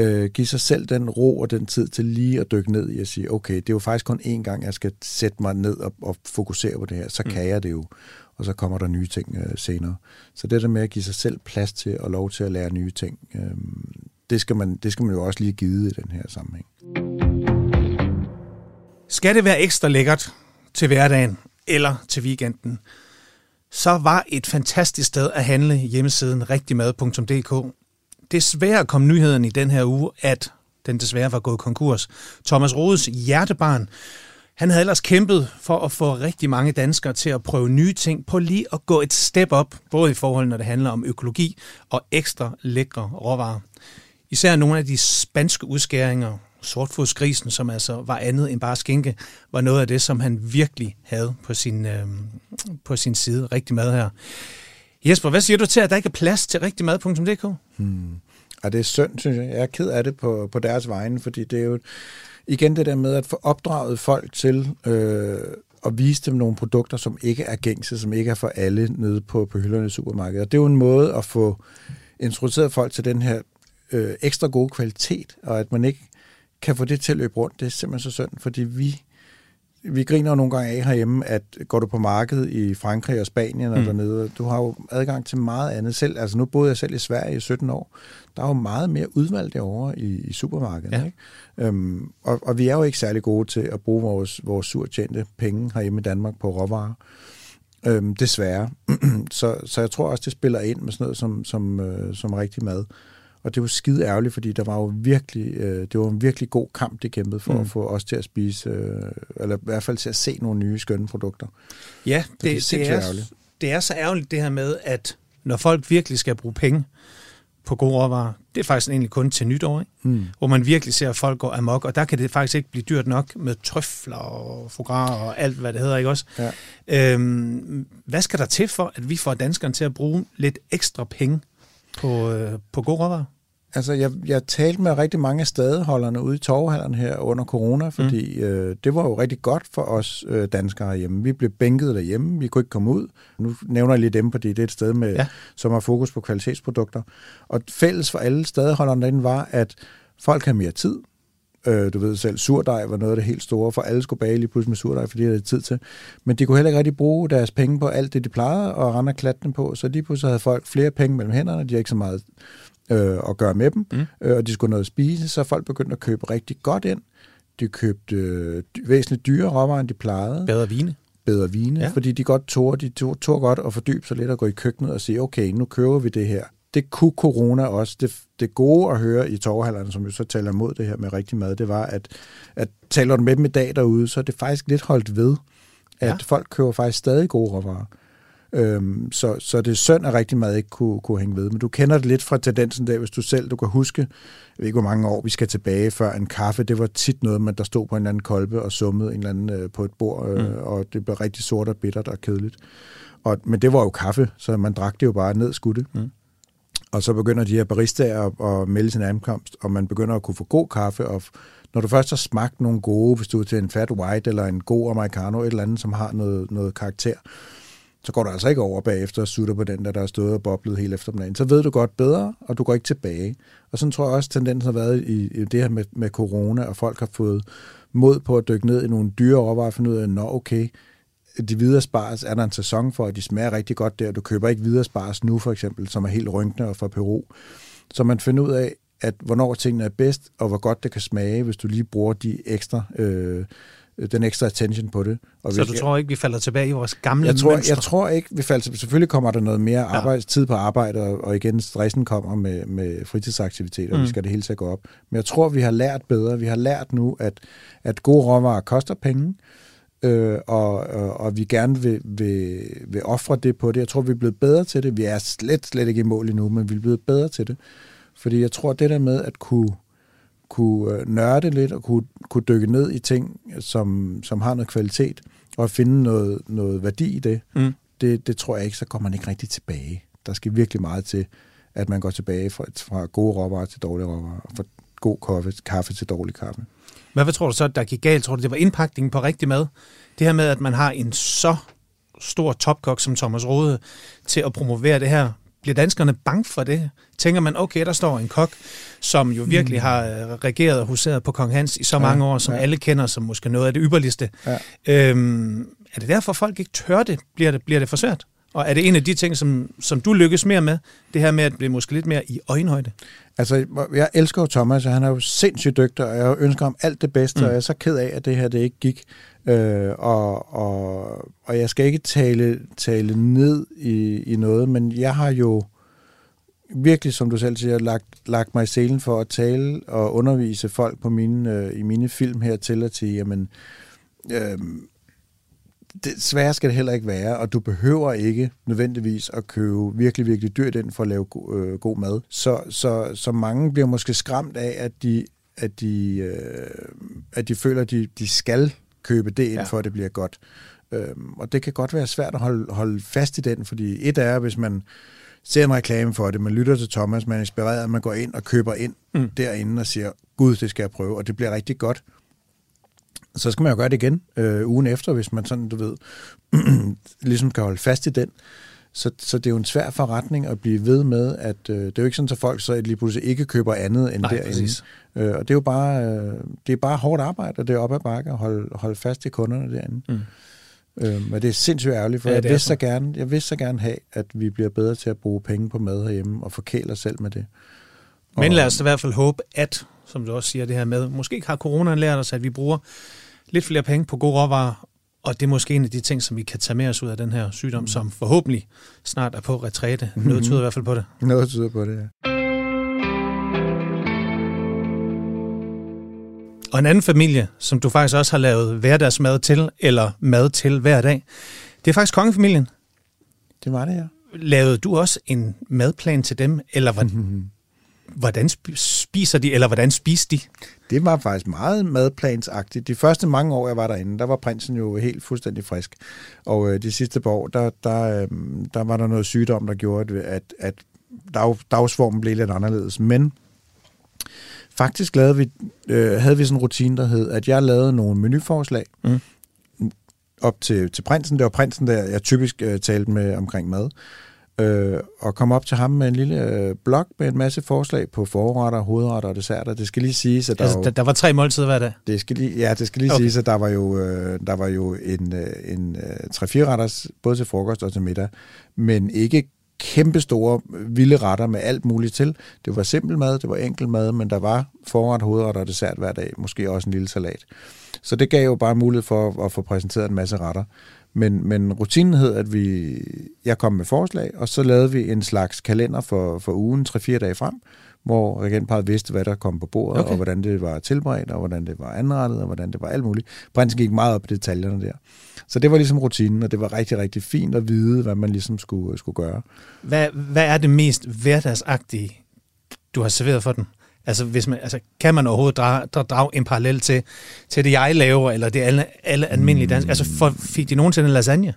øh, give sig selv den ro og den tid til lige at dykke ned i at sige, okay, det er jo faktisk kun én gang, jeg skal sætte mig ned og, og fokusere på det her, så mm. kan jeg det jo, og så kommer der nye ting øh, senere. Så det der med at give sig selv plads til og lov til at lære nye ting, øh, det, skal man, det skal man jo også lige give i den her sammenhæng. Skal det være ekstra lækkert til hverdagen eller til weekenden, så var et fantastisk sted at handle hjemmesiden rigtigmad.dk desværre kom nyheden i den her uge, at den desværre var gået konkurs. Thomas Rodes hjertebarn, han havde ellers kæmpet for at få rigtig mange danskere til at prøve nye ting på lige at gå et step op, både i forhold når det handler om økologi og ekstra lækre råvarer. Især nogle af de spanske udskæringer, sortfodsgrisen, som altså var andet end bare skinke, var noget af det, som han virkelig havde på sin, øh, på sin side. Rigtig mad her. Jesper, hvad siger du til, at der ikke er plads til rigtigmad.dk? Hmm. Ja, det er synd, synes jeg. Jeg er ked af det på, på deres vegne, fordi det er jo igen det der med at få opdraget folk til øh, at vise dem nogle produkter, som ikke er gængse, som ikke er for alle nede på, på hylderne i supermarkedet. det er jo en måde at få introduceret folk til den her øh, ekstra gode kvalitet, og at man ikke kan få det til at løbe rundt, det er simpelthen så synd, fordi vi vi griner nogle gange af herhjemme, at går du på markedet i Frankrig og Spanien og mm. dernede, du har jo adgang til meget andet selv. Altså nu boede jeg selv i Sverige i 17 år. Der er jo meget mere udvalg derovre i, i supermarkedet. Ja. Ikke? Øhm, og, og vi er jo ikke særlig gode til at bruge vores, vores surtjente penge herhjemme i Danmark på råvarer. Øhm, desværre. [CLEARS THROAT] så, så jeg tror også, det spiller ind med sådan noget som, som, øh, som rigtig mad. Og det var skide ærgerligt, fordi der var jo virkelig, øh, det var en virkelig god kamp, de kæmpede for mm. at få os til at spise, øh, eller i hvert fald til at se nogle nye skønne produkter. Ja, det, det, det, er, ærgerligt. det er så ærgerligt det her med, at når folk virkelig skal bruge penge på gode råvarer, det er faktisk egentlig kun til nytår, ikke? Mm. hvor man virkelig ser, at folk går amok, og der kan det faktisk ikke blive dyrt nok med trøfler og foie og alt, hvad det hedder, ikke også? Ja. Øhm, hvad skal der til for, at vi får danskerne til at bruge lidt ekstra penge på, øh, på gode råvarer? Altså, jeg, jeg talte med rigtig mange af stadeholderne ude i torvehallerne her under corona, fordi mm. øh, det var jo rigtig godt for os øh, danskere herhjemme. Vi blev bænket derhjemme, vi kunne ikke komme ud. Nu nævner jeg lige dem, fordi det er et sted, med, ja. som har fokus på kvalitetsprodukter. Og fælles for alle stadeholderne derinde var, at folk har mere tid. Øh, du ved selv, surdej var noget af det helt store, for alle skulle bage lige pludselig med surdej, fordi de havde tid til. Men de kunne heller ikke rigtig bruge deres penge på alt det, de plejede at rende klatten på, så lige pludselig havde folk flere penge mellem hænderne, de har ikke så meget øh, at gøre med dem, mm. øh, og de skulle noget at spise, så folk begyndte at købe rigtig godt ind. De købte øh, væsentligt dyre råvarer, end de plejede. Bedre vine. Bedre vine, ja. fordi de godt tog, de tog, tog godt at fordybe sig lidt og gå i køkkenet og sige, okay, nu køber vi det her. Det kunne corona også. Det, det gode at høre i torvehallerne, som jo så taler imod det her med rigtig mad, det var, at, at taler du med dem i dag derude, så er det faktisk lidt holdt ved, at ja. folk køber faktisk stadig gode råvarer. Øhm, så, så det er synd, at rigtig meget ikke kunne, kunne hænge ved. Men du kender det lidt fra tendensen der, hvis du selv du kan huske, jeg ved ikke, hvor mange år vi skal tilbage, før en kaffe, det var tit noget, man der stod på en eller anden kolbe og summede en eller anden øh, på et bord, øh, mm. og det blev rigtig sort og bittert og kedeligt. Og, men det var jo kaffe, så man drak det jo bare ned skudte. Mm. Og så begynder de her baristaer at, at melde sin ankomst, og man begynder at kunne få god kaffe, og når du først har smagt nogle gode, hvis du er til en fat white eller en god americano, et eller andet, som har noget, noget karakter, så går du altså ikke over bagefter og sutter på den, der, der er stået og boblet hele eftermiddagen. Så ved du godt bedre, og du går ikke tilbage. Og sådan tror jeg også, tendensen har været i, i det her med, med corona, og folk har fået mod på at dykke ned i nogle dyre overvejelser og finde ud af, nå okay, de videre spars, er der en sæson for, at de smager rigtig godt der. Du køber ikke videre spars nu for eksempel, som er helt rynkende og fra Peru. Så man finder ud af, at hvornår tingene er bedst, og hvor godt det kan smage, hvis du lige bruger de ekstra øh, den ekstra attention på det. Og så du tror ikke, vi falder tilbage i vores gamle jeg tror, Jeg tror ikke, vi falder tilbage. Selvfølgelig kommer der noget mere arbejde, ja. tid på arbejde, og, og igen, stressen kommer med, med fritidsaktiviteter, mm. vi skal det hele til at gå op. Men jeg tror, vi har lært bedre. Vi har lært nu, at, at gode råvarer koster penge, øh, og, og, og vi gerne vil, vil, vil ofre det på det. Jeg tror, vi er blevet bedre til det. Vi er slet, slet ikke i mål endnu, men vi er blevet bedre til det. Fordi jeg tror, det der med at kunne, kunne øh, nørde lidt og kunne, kunne dykke ned i ting, som, som har noget kvalitet, og finde noget, noget værdi i det, mm. det, det tror jeg ikke, så kommer man ikke rigtig tilbage. Der skal virkelig meget til, at man går tilbage fra, fra gode råvarer til dårlige råvarer, og fra god kaffe, kaffe til dårlig kaffe. Men hvad tror du så, der gik galt? Tror du, det var indpakningen på rigtig mad? Det her med, at man har en så stor topkok som Thomas Rode til at promovere det her. Bliver danskerne bange for det? Tænker man, okay, der står en kok, som jo virkelig mm. har øh, regeret og huseret på Kong Hans i så mange år, som ja. alle kender som måske noget af det ypperligste. Ja. Øhm, er det derfor, folk ikke tør det? Bliver det, bliver det for svært? Og er det en af de ting, som, som du lykkes mere med, det her med at blive måske lidt mere i øjenhøjde? Altså, jeg elsker jo Thomas, og han er jo sindssygt dygtig, og jeg ønsker ham alt det bedste, mm. og jeg er så ked af, at det her det ikke gik. Øh, og, og, og jeg skal ikke tale, tale ned i, i noget, men jeg har jo virkelig, som du selv siger, lagt, lagt mig i selen for at tale og undervise folk på mine, øh, i mine film her til at sige, jamen, øh, det, svære skal det heller ikke være, og du behøver ikke nødvendigvis at købe virkelig, virkelig dyrt ind for at lave go, øh, god mad. Så, så, så mange bliver måske skræmt af, at de, at de, øh, at de føler, at de, de skal købe det ind, ja. for at det bliver godt. Øhm, og det kan godt være svært at holde, holde fast i den, fordi et er, hvis man ser en reklame for det, man lytter til Thomas, man er inspireret, man går ind og køber ind mm. derinde og siger, gud, det skal jeg prøve, og det bliver rigtig godt så skal man jo gøre det igen øh, ugen efter, hvis man sådan, du ved, [CLEARS THROAT] ligesom kan holde fast i den. Så, så det er jo en svær forretning at blive ved med, at øh, det er jo ikke sådan, at folk så lige pludselig ikke køber andet end Nej, derinde. Øh, og det er jo bare, øh, det er bare hårdt arbejde, og det er op ad bakke at holde, holde fast i kunderne derinde. Mm. Øh, men det er sindssygt ærgerligt, for ja, jeg, vil så gerne, jeg vil så gerne have, at vi bliver bedre til at bruge penge på mad herhjemme, og forkæle os selv med det. Men lad os i hvert fald håbe, at, som du også siger det her med, måske har coronaen lært os, at vi bruger lidt flere penge på gode råvarer, og det er måske en af de ting, som vi kan tage med os ud af den her sygdom, som forhåbentlig snart er på retræte. Mm-hmm. Noget tyder i hvert fald på det. Noget tyder på det, ja. Og en anden familie, som du faktisk også har lavet hverdagsmad til, eller mad til hver dag, det er faktisk kongefamilien. Det var det, ja. Lavede du også en madplan til dem, eller var, hvordan spiser de, eller hvordan spiser de? Det var faktisk meget madplansagtigt. De første mange år, jeg var derinde, der var prinsen jo helt fuldstændig frisk. Og øh, de sidste par år, der, der, øh, der var der noget sygdom, der gjorde, at, at dag, dagsformen blev lidt anderledes. Men faktisk lavede vi, øh, havde vi sådan en rutine, der hed, at jeg lavede nogle menuforslag mm. op til, til prinsen. Det var prinsen, der jeg typisk øh, talte med omkring mad øh, og kom op til ham med en lille øh, blog med en masse forslag på forretter, hovedretter og desserter. Det skal lige siges, at der, altså, jo, der, der var tre måltider hver dag? Det skal lige, ja, det skal lige okay. siges, at der var jo, øh, der var jo en, øh, en øh, tre-fire retters, både til frokost og til middag, men ikke kæmpe store, vilde retter med alt muligt til. Det var simpel mad, det var enkel mad, men der var forret, hovedret og dessert hver dag, måske også en lille salat. Så det gav jo bare mulighed for at få præsenteret en masse retter. Men, men rutinen hed, at vi, jeg kom med forslag, og så lavede vi en slags kalender for, for ugen, 3-4 dage frem, hvor regentparet vidste, hvad der kom på bordet, okay. og hvordan det var tilberedt, og hvordan det var anrettet, og hvordan det var alt muligt. Prinsen gik meget op i detaljerne der. Så det var ligesom rutinen, og det var rigtig, rigtig fint at vide, hvad man ligesom skulle, skulle gøre. Hvad, hvad er det mest hverdagsagtige, du har serveret for den? Altså, hvis man, altså kan man overhovedet drage, drage en parallel til, til det, jeg laver, eller det alle, alle almindelige danske? Altså, for, fik de nogensinde en lasagne?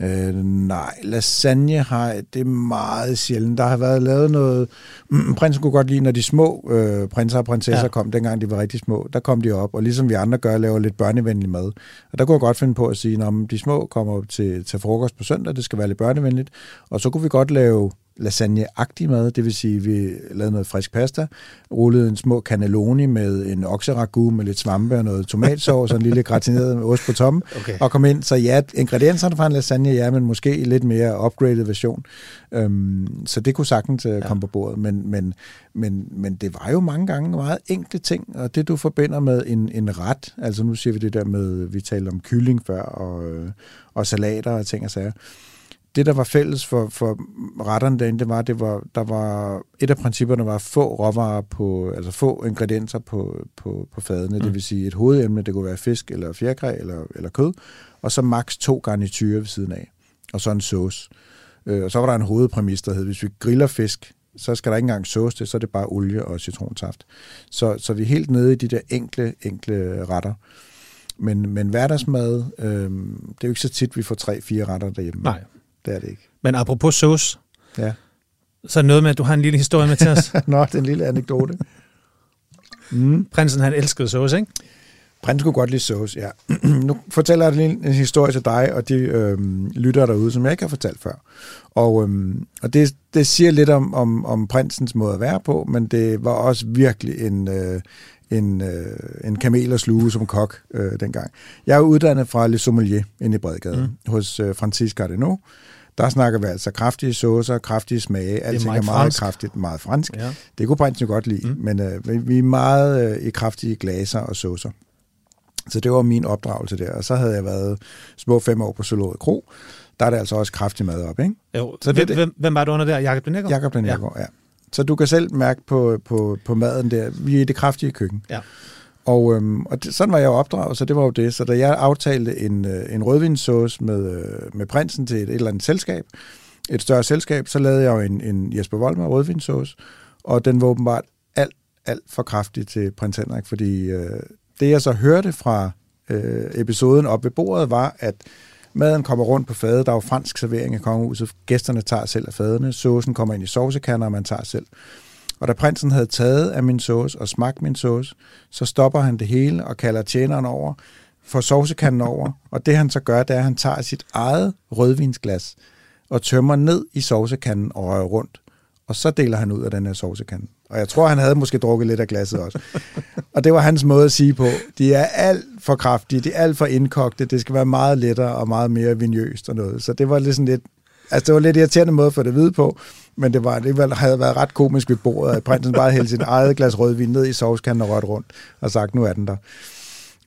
Øh, nej, lasagne har det er meget sjældent. Der har været lavet noget... Mm, prinsen kunne godt lide, når de små øh, prinser og prinsesser ja. kom, dengang de var rigtig små, der kom de op, og ligesom vi andre gør, laver lidt børnevenlig mad. Og der kunne jeg godt finde på at sige, at de små kommer op til, til frokost på søndag, det skal være lidt børnevenligt, og så kunne vi godt lave lasagne-agtig mad, det vil sige, vi lavede noget frisk pasta, rullede en små cannelloni med en okseragu med lidt svampe og noget tomatsauce og en lille gratineret med ost på toppen, okay. og kom ind. Så ja, ingredienserne fra en lasagne, ja, men måske lidt mere upgraded version. Øhm, så det kunne sagtens uh, ja. komme på bordet, men, men, men, men det var jo mange gange meget enkle ting, og det du forbinder med en, en ret, altså nu siger vi det der med, vi talte om kylling før, og, og salater og ting og sager, det, der var fælles for, for retterne derinde, det var, det var, der var, et af principperne var få råvarer på, altså få ingredienser på, på, på fadene, mm. det vil sige et hovedemne, det kunne være fisk eller fjerkræ eller, eller kød, og så maks to garniturer ved siden af, og så en sauce. Øh, og så var der en hovedpræmis, der hed, hvis vi griller fisk, så skal der ikke engang sauce det, så er det bare olie og citronsaft. Så, så vi er helt nede i de der enkle, enkle retter. Men, men hverdagsmad, øh, det er jo ikke så tit, vi får tre-fire retter derhjemme. Nej. Det er det ikke. Men apropos sauce, Ja. så er noget med, at du har en lille historie med til os. Nå, det er en lille anekdote. Mm. Prinsen, han elskede sauce, ikke? Prins kunne godt lide sauce, ja. [CLEARS THROAT] nu fortæller jeg en, en historie til dig og de øhm, lyttere derude, som jeg ikke har fortalt før. Og, øhm, og det, det siger lidt om, om, om prinsens måde at være på, men det var også virkelig en, øh, en, øh, en kamel at sluge som kok øh, dengang. Jeg er uddannet fra Le Sommelier inde i Bredgade mm. hos øh, Francis Cardinaux. Der snakker vi altså kraftige saucer, kraftige smage. Alting er meget meget, fransk. kraftigt, meget fransk. Ja. Det kunne prinsen jo godt lide, mm. men øh, vi- er meget øh, i kraftige glaser og saucer. Så det var min opdragelse der. Og så havde jeg været små fem år på Zoologisk Kro. Der er det altså også kraftig mad op, ikke? Jo, Så det hvem, det. hvem, hvem var du under der? Jakob de Nækker? Jakob den ja. ja. Så du kan selv mærke på, på, på maden der, vi er i det kraftige køkken. Ja. Og, øhm, og det, sådan var jeg jo opdraget, så det var jo det. Så da jeg aftalte en, øh, en rødvinssauce med, øh, med prinsen til et, et eller andet selskab, et større selskab, så lavede jeg jo en, en Jesper Volmer rødvinssauce, og den var åbenbart alt, alt for kraftig til prins Henrik, fordi øh, det jeg så hørte fra øh, episoden op ved bordet var, at maden kommer rundt på fadet, der er jo fransk servering i kongehuset, gæsterne tager selv af fadene, saucen kommer ind i saucekanner, og man tager selv. Og da prinsen havde taget af min sauce og smagt min sauce, så stopper han det hele og kalder tjeneren over, får saucekanden over, og det han så gør, det er, at han tager sit eget rødvinsglas og tømmer ned i saucekanden og rører rundt. Og så deler han ud af den her saucekande. Og jeg tror, han havde måske drukket lidt af glasset også. og det var hans måde at sige på, de er alt for kraftige, de er alt for indkogte, det skal være meget lettere og meget mere vinøst og noget. Så det var lidt sådan lidt, altså det var lidt irriterende måde at få det at vide på, men det var alligevel havde været ret komisk ved bordet, at prinsen bare hældte sit eget glas rødvin ned i sovskanden og rørt rundt og sagt, nu er den der.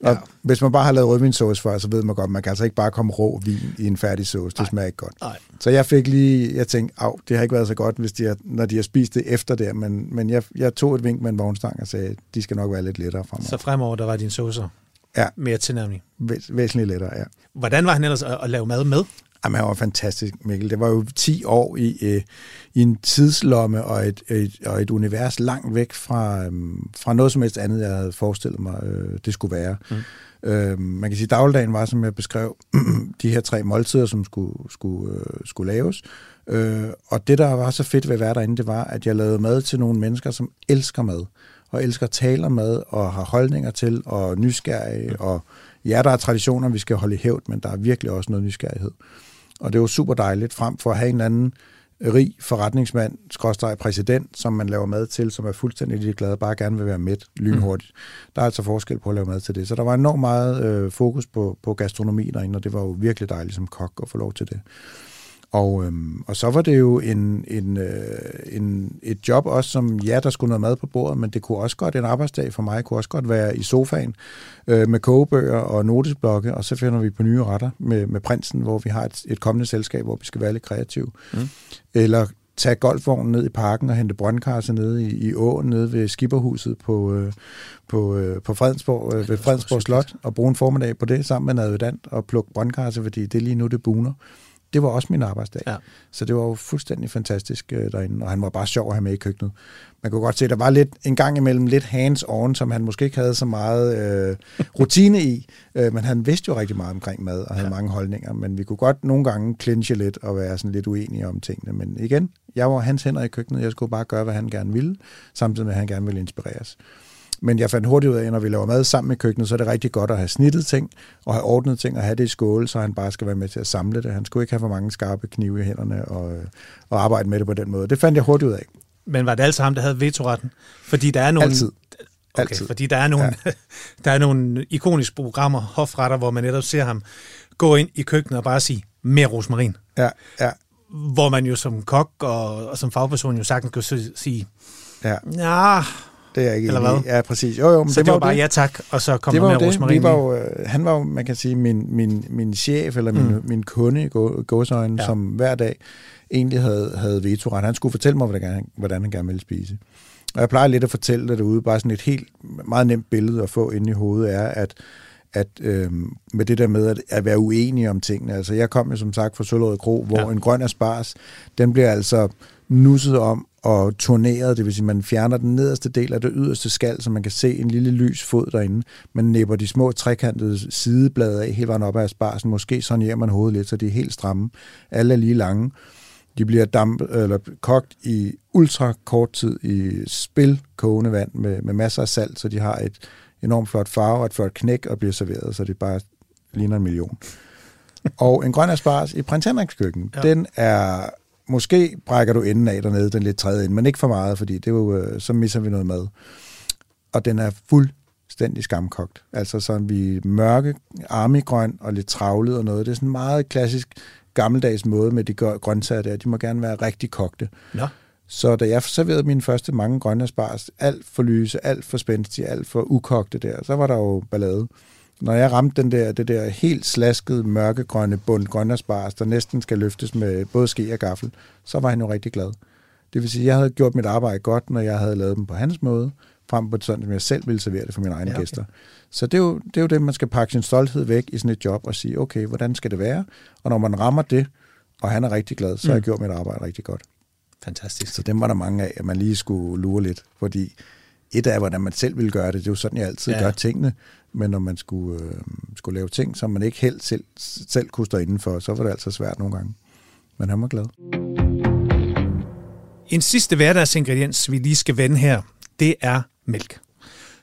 Og ja. hvis man bare har lavet rødvinssauce før, så ved man godt, man kan altså ikke bare komme rå vin i en færdig sauce. Det smager ikke godt. Nej. Så jeg fik lige, jeg tænkte, af, det har ikke været så godt, hvis de har, når de har spist det efter der, men, men jeg, jeg tog et vink med en vognstang og sagde, de skal nok være lidt lettere fremover. Så fremover, der var dine saucer Ja. mere tilnærmning. Væs, væsentligt lettere, ja. Hvordan var han ellers at, at lave mad med? Jamen, han var fantastisk, Mikkel. Det var jo 10 år i, øh, i en tidslomme og et, et, og et univers langt væk fra, øhm, fra noget som helst andet, jeg havde forestillet mig, øh, det skulle være. Mm. Øh, man kan sige, at dagligdagen var, som jeg beskrev, [CLEARS THROAT] de her tre måltider, som skulle, skulle, øh, skulle laves. Øh, og det, der var så fedt ved at være derinde, det var, at jeg lavede mad til nogle mennesker, som elsker mad, og elsker at tale mad, og har holdninger til, og nysgerrige, og ja, der er traditioner, vi skal holde i hævd, men der er virkelig også noget nysgerrighed. Og det var super dejligt, frem for at have en eller anden rig forretningsmand, skråstreg præsident, som man laver mad til, som er fuldstændig ligeglad, bare gerne vil være mæt lynhurtigt. Mm. Der er altså forskel på at lave mad til det. Så der var enormt meget øh, fokus på, på gastronomi derinde, og det var jo virkelig dejligt som kok at få lov til det. Og, øhm, og så var det jo en, en, øh, en, et job også, som ja, der skulle noget mad på bordet, men det kunne også godt, en arbejdsdag for mig, kunne også godt være i sofaen øh, med kogebøger og notesblokke, og så finder vi på nye retter med, med prinsen, hvor vi har et, et kommende selskab, hvor vi skal være lidt kreative. Mm. Eller tage golfvognen ned i parken og hente brøndkarse nede i, i åen, nede ved skipperhuset på, øh, på, øh, på Fredensborg, øh, ved Fredensborg Slot, og bruge en formiddag på det sammen med en adjutant og plukke brøndkarse, fordi det er lige nu, det buner. Det var også min arbejdsdag. Ja. Så det var jo fuldstændig fantastisk øh, derinde, og han var bare sjov at have med i køkkenet. Man kunne godt se, at der var lidt en gang imellem lidt hands-on, som han måske ikke havde så meget øh, rutine i, øh, men han vidste jo rigtig meget omkring mad og havde ja. mange holdninger, men vi kunne godt nogle gange clinche lidt og være sådan lidt uenige om tingene. Men igen, jeg var hans hænder i køkkenet, jeg skulle bare gøre, hvad han gerne ville, samtidig med, at han gerne ville inspireres. Men jeg fandt hurtigt ud af, at når vi laver mad sammen i køkkenet, så er det rigtig godt at have snittet ting, og have ordnet ting, og have det i skåle, så han bare skal være med til at samle det. Han skulle ikke have for mange skarpe knive i hænderne og, øh, og arbejde med det på den måde. Det fandt jeg hurtigt ud af. Men var det altid ham, der havde vetoretten? Fordi der er nogle... Altid. Okay, Altid. fordi der er nogle, ja. [LAUGHS] der er nogle ikoniske programmer, hofretter, hvor man netop ser ham gå ind i køkkenet og bare sige, mere rosmarin. Ja, ja, Hvor man jo som kok og, og som fagperson jo sagtens kan sige, ja. ja, det er jeg ikke Eller hvad? Ja, præcis. Jo, jo, men Så det, det, var bare det. ja tak, og så kom det var jo det. Vi var jo, øh, han var jo, man kan sige, min, min, min chef, eller min, Mm. min kunde i gå- gåseøjne, Ja. som hver dag egentlig havde, havde vetoret. Han skulle fortælle mig, hvordan, han- hvordan han gerne ville spise. Og jeg plejer lidt at fortælle det derude, bare sådan et helt meget nemt billede at få inde i hovedet er, at at øh, med det der med at, at være uenige om tingene. Altså jeg kom jo som sagt fra Søllerød Kro, hvor Ja. ja. en grøn asparges, den bliver altså nusset om og turneret, det vil sige, man fjerner den nederste del af det yderste skal, så man kan se en lille lys fod derinde. Man næpper de små trekantede sideblade af hele vejen op af aspargesen. Måske sonerer man hovedet lidt, så de er helt stramme. Alle er lige lange. De bliver damp, eller kogt i ultra kort tid i spil kogende vand med, med masser af salt, så de har et enormt flot farve og et flot knæk og bliver serveret, så det bare ligner en million. [LAUGHS] og en grøn asparges i prins Henriks køkken, ja. den er, måske brækker du enden af dernede, den lidt tredje ende, men ikke for meget, fordi det er jo, øh, så misser vi noget mad. Og den er fuldstændig skamkogt. Altså sådan vi mørke, armigrøn og lidt travlet og noget. Det er sådan en meget klassisk gammeldags måde med de grø- grøntsager der. De må gerne være rigtig kogte. Nå, Så da jeg serverede mine første mange grønne asparges, alt for lyse, alt for spændstige, alt for ukogte der, så var der jo ballade. Når jeg ramte den der, det der helt slaskede, mørkegrønne bund grønne asparges, der næsten skal løftes med både ske og gaffel, så var han jo rigtig glad. Det vil sige, at jeg havde gjort mit arbejde godt, når jeg havde lavet dem på hans måde, frem på sådan, som jeg selv ville servere det for mine egne Ja, okay. gæster. Så det er, jo, det er jo det, man skal pakke sin stolthed væk i sådan et job og sige, okay, hvordan skal det være? Og når man rammer det, og han er rigtig glad, så har jeg Mm. gjort mit arbejde rigtig godt. fantastisk. Så dem var der mange af, at man lige skulle lure lidt, fordi et af, hvordan man selv ville gøre det, det er jo sådan, jeg altid ja. gør tingene, men når man skulle, øh, skulle lave ting, som man ikke helt selv, selv kunne stå indenfor, så var det altså svært nogle gange. Men han var glad. En sidste hverdagsingrediens, vi lige skal vende her, det er mælk.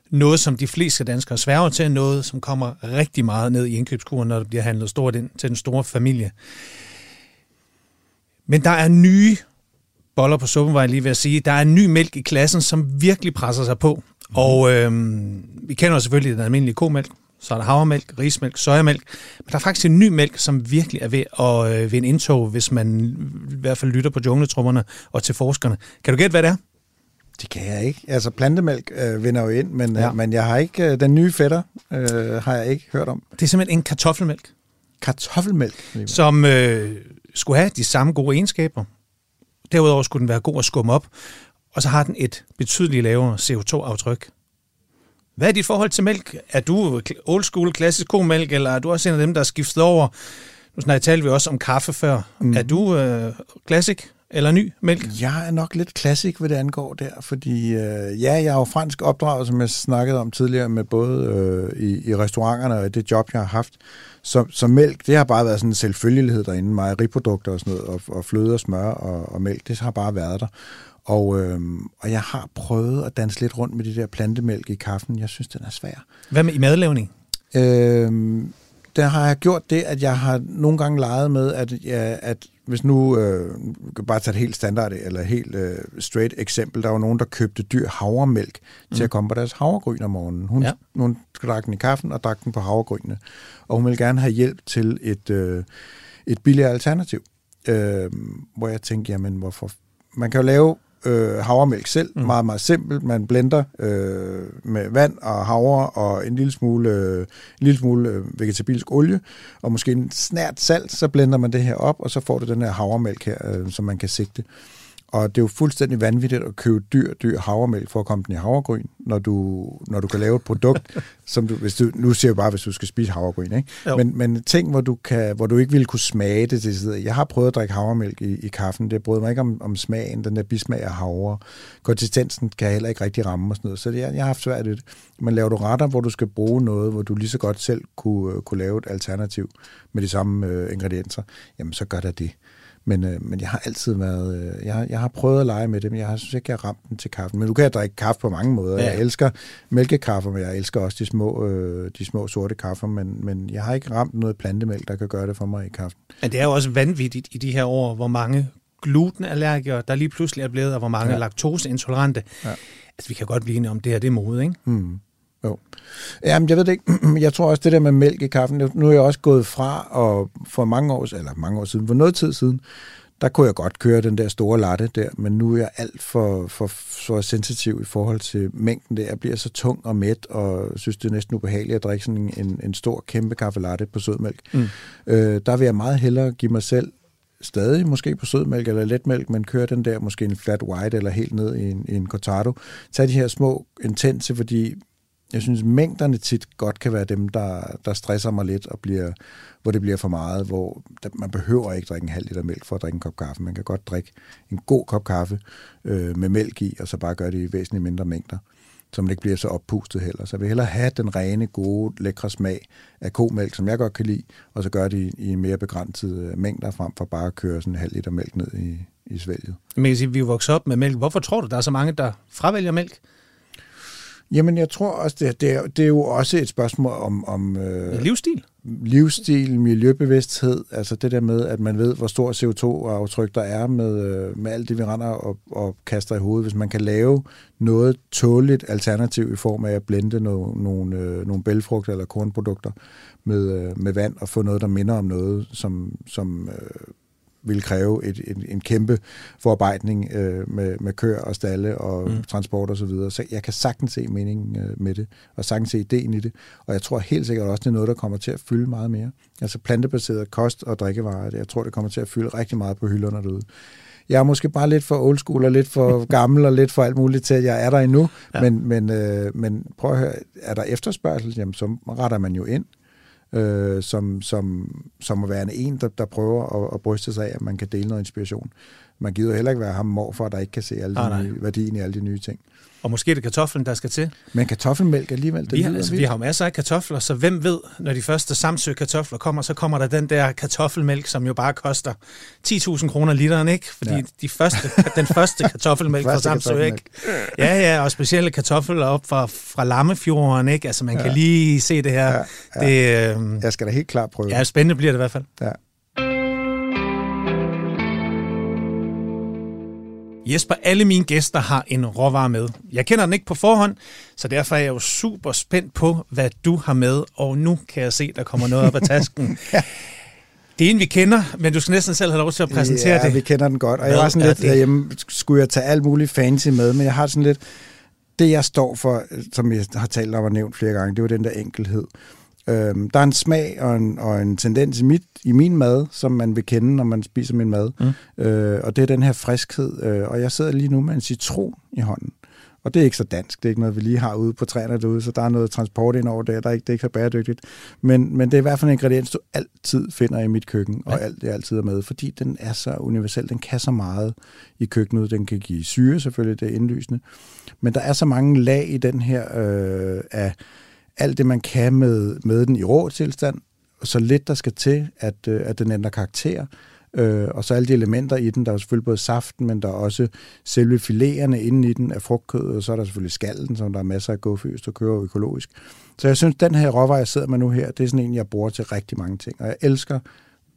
Noget, som de fleste danskere sværger til, noget, som kommer rigtig meget ned i indkøbskurven, når det bliver handlet stort ind til den store familie. Men der er nye boller på suppen, var jeg lige ved at sige. Der er en ny mælk i klassen, som virkelig presser sig på. Mm. Og øhm, vi kender selvfølgelig den almindelige komælk, så er der havremælk, rismælk, sojamælk. Men der er faktisk en ny mælk, som virkelig er ved at øh, vinde indtog, hvis man i hvert fald lytter på jungletrummerne og til forskerne. Kan du gætte, hvad det er? Det kan jeg ikke. Altså plantemælk øh, vinder jo ind, men, Ja. ja. øh, men jeg har ikke, øh, den nye fætter øh, har jeg ikke hørt om. Det er simpelthen en kartoffelmælk, Kartoffelmælk. som øh, skulle have de samme gode egenskaber. Derudover skulle den være god at skumme op, og så har den et betydeligt lavere CO2-aftryk. Hvad er dit forhold til mælk? Er du old school, klassisk komælk, eller er du også en af dem, der er skiftet over? Nu snakker talte vi også om kaffe før. Mm. Er du øh, klassik eller ny mælk? Jeg er nok lidt klassik, hvad det angår der, fordi øh, ja, jeg er jo fransk opdraget, som jeg snakkede om tidligere, med både øh, i, i restauranterne og i det job, jeg har haft. Så, så mælk, det har bare været sådan en selvfølgelighed derinde, mejeriprodukter og sådan noget, og, og fløde og smør og, og mælk, det har bare været der. Og, øh, og jeg har prøvet at danse lidt rundt med det der plantemælk i kaffen. Jeg synes, den er svær. Hvad med i madlavning? Øh, der har jeg gjort det, at jeg har nogle gange leget med, at, ja, at hvis nu, øh, bare tage et helt standard eller helt øh, straight eksempel, der var nogen, der købte dyr havremælk mm. til at komme på deres havregryn om morgenen. Hun, ja. hun drak den i kaffen og drak den på havregrynene. Og hun ville gerne have hjælp til et, øh, et billigere alternativ. Øh, hvor jeg tænkte, jamen hvorfor? Man kan jo lave øh, havremælk selv, mm. meget, meget simpelt. Man blender øh, med vand og havre og en lille smule, øh, en lille smule øh, vegetabilsk olie, og måske en snært salt, så blender man det her op, og så får du den her havremælk her, øh, som man kan sigte. Og det er jo fuldstændig vanvittigt at købe dyr, dyr havremælk for at komme den i havregryn, når du, når du kan lave et produkt, [LAUGHS] som du, hvis du, nu siger jeg bare, hvis du skal spise havregryn, ikke? Jo. Men, men ting, hvor du, kan, hvor du ikke ville kunne smage det til stedet. Jeg har prøvet at drikke havremælk i, i kaffen. Det bryder mig ikke om, om smagen, den der bismag af havre. Konsistensen kan heller ikke rigtig ramme og sådan noget. Så det, jeg, jeg har haft svært ved det. Men laver du retter, hvor du skal bruge noget, hvor du lige så godt selv kunne, øh, kunne lave et alternativ med de samme øh, ingredienser, jamen så gør der det. Men, øh, men jeg har altid været... Øh, jeg, har, jeg har prøvet at lege med det, men jeg har, synes ikke, jeg har ramt den til kaffen. Men du kan drikke kaffe på mange måder. Ja. Jeg elsker mælkekaffe, men jeg elsker også de små, øh, de små sorte kaffer. Men, men jeg har ikke ramt noget plantemælk, der kan gøre det for mig i kaffen. Men det er jo også vanvittigt i de her år, hvor mange glutenallergikere, der lige pludselig er blevet, og hvor mange ja. Laktoseintolerante. Ja. Altså, vi kan godt blive enige om, det her det er mode, ikke? Mm. Jo. Jamen, jeg ved det ikke. [CLEARS THROAT] Jeg tror også, det der med mælk i kaffen, nu er jeg også gået fra, og for mange år, eller mange år siden, for noget tid siden, der kunne jeg godt køre den der store latte der, men nu er jeg alt for, for, for sensitiv i forhold til mængden der. Jeg bliver så tung og mæt, og synes, det er næsten ubehageligt at drikke sådan en, en stor, kæmpe kaffe latte på sødmælk. Mm. Øh, der vil jeg meget hellere give mig selv stadig måske på sødmælk eller letmælk, men køre den der måske en flat white eller helt ned i en, i en cortado. Tag de her små intense, fordi jeg synes, mængderne tit godt kan være dem, der, der stresser mig lidt, og bliver, hvor det bliver for meget, hvor man behøver ikke drikke en halv liter mælk for at drikke en kop kaffe. Man kan godt drikke en god kop kaffe øh, med mælk i, og så bare gøre det i væsentligt mindre mængder, så man ikke bliver så oppustet heller. Så jeg vil hellere have den rene, gode, lækre smag af komælk, som jeg godt kan lide, og så gøre det i, i mere begrænsede øh, mængder, frem for bare at køre sådan en halv liter mælk ned i, i svælget. Men sige, vi er vokset op med mælk. Hvorfor tror du, der er så mange, der fravælger mælk? Jamen, jeg tror også, det, det, er, det er jo også et spørgsmål om... om øh, livsstil? Livsstil, miljøbevidsthed, altså det der med, at man ved, hvor stor CO2-aftryk der er med, øh, med alt det, vi render og, og kaster i hovedet. Hvis man kan lave noget tåligt alternativ i form af at blende no, nogle, øh, nogle bælfrugter eller kornprodukter med, øh, med vand og få noget, der minder om noget, som, som øh, vil kræve et, en, en kæmpe forarbejdning øh, med, med kør og stalle og mm. transport osv. Så, videre. så jeg kan sagtens se meningen øh, med det, og sagtens se ideen i det. Og jeg tror helt sikkert også, det er noget, der kommer til at fylde meget mere. Altså plantebaseret kost og drikkevarer, jeg tror, det kommer til at fylde rigtig meget på hylderne derude. Jeg er måske bare lidt for old school og lidt for [LAUGHS] gammel og lidt for alt muligt til, at jeg er der endnu. Ja. Men, men, øh, men prøv at høre, er der efterspørgsel, jamen, så retter man jo ind øh, som, som, som at være en, der, der prøver at, at bryste sig af, at man kan dele noget inspiration. Man gider heller ikke være ham morfar, der ikke kan se alle de ah, nye, værdien i alle de nye ting. Og måske er det kartoflen, der skal til. Men kartoffelmælk alligevel, det vi har, altså, vi har jo masser af kartofler, så hvem ved, når de første Samsø kartofler kommer, så kommer der den der kartoffelmælk, som jo bare koster 10.000 kroner literen, ikke? Fordi ja. de første, den første [LAUGHS] kartoffelmælk fra Samsø, ikke? Ja, ja, og specielle kartofler op fra, fra Lammefjorden, ikke? Altså, man ja. kan lige se det her. Ja, ja. Det, øh, Jeg skal da helt klart prøve Ja, spændende bliver det i hvert fald. Ja. Jesper, alle mine gæster har en råvare med. Jeg kender den ikke på forhånd, så derfor er jeg jo super spændt på, hvad du har med. Og nu kan jeg se, der kommer noget op af tasken. [LAUGHS] ja. Det er en, vi kender, men du skal næsten selv have lov til at præsentere ja, det. vi kender den godt. Og jeg var sådan lidt, derhjemme, skulle jeg tage alt muligt fancy med, men jeg har sådan lidt, det jeg står for, som jeg har talt om og nævnt flere gange, det var den der enkelhed. Øhm, der er en smag og en, og en tendens i, mit, i min mad, som man vil kende, når man spiser min mad. Mm. Øh, og det er den her friskhed. Øh, og jeg sidder lige nu med en citron i hånden. Og det er ikke så dansk. Det er ikke noget, vi lige har ude på træerne derude, så der er noget transport ind over der. der er ikke, det er ikke så bæredygtigt. Men, men det er i hvert fald en ingrediens, du altid finder i mit køkken, og alt det altid er med, fordi den er så universel. Den kan så meget i køkkenet. Den kan give syre, selvfølgelig, det er indlysende. Men der er så mange lag i den her øh, af alt det, man kan med, med den i rå tilstand, og så lidt, der skal til, at, øh, at den ændrer karakter. Øh, og så alle de elementer i den, der er selvfølgelig både saften, men der er også selve filéerne inde i den af frugtkød, og så er der selvfølgelig skallen, som der er masser af gåføst og kører økologisk. Så jeg synes, den her råvarer, jeg sidder med nu her, det er sådan en, jeg bruger til rigtig mange ting. Og jeg elsker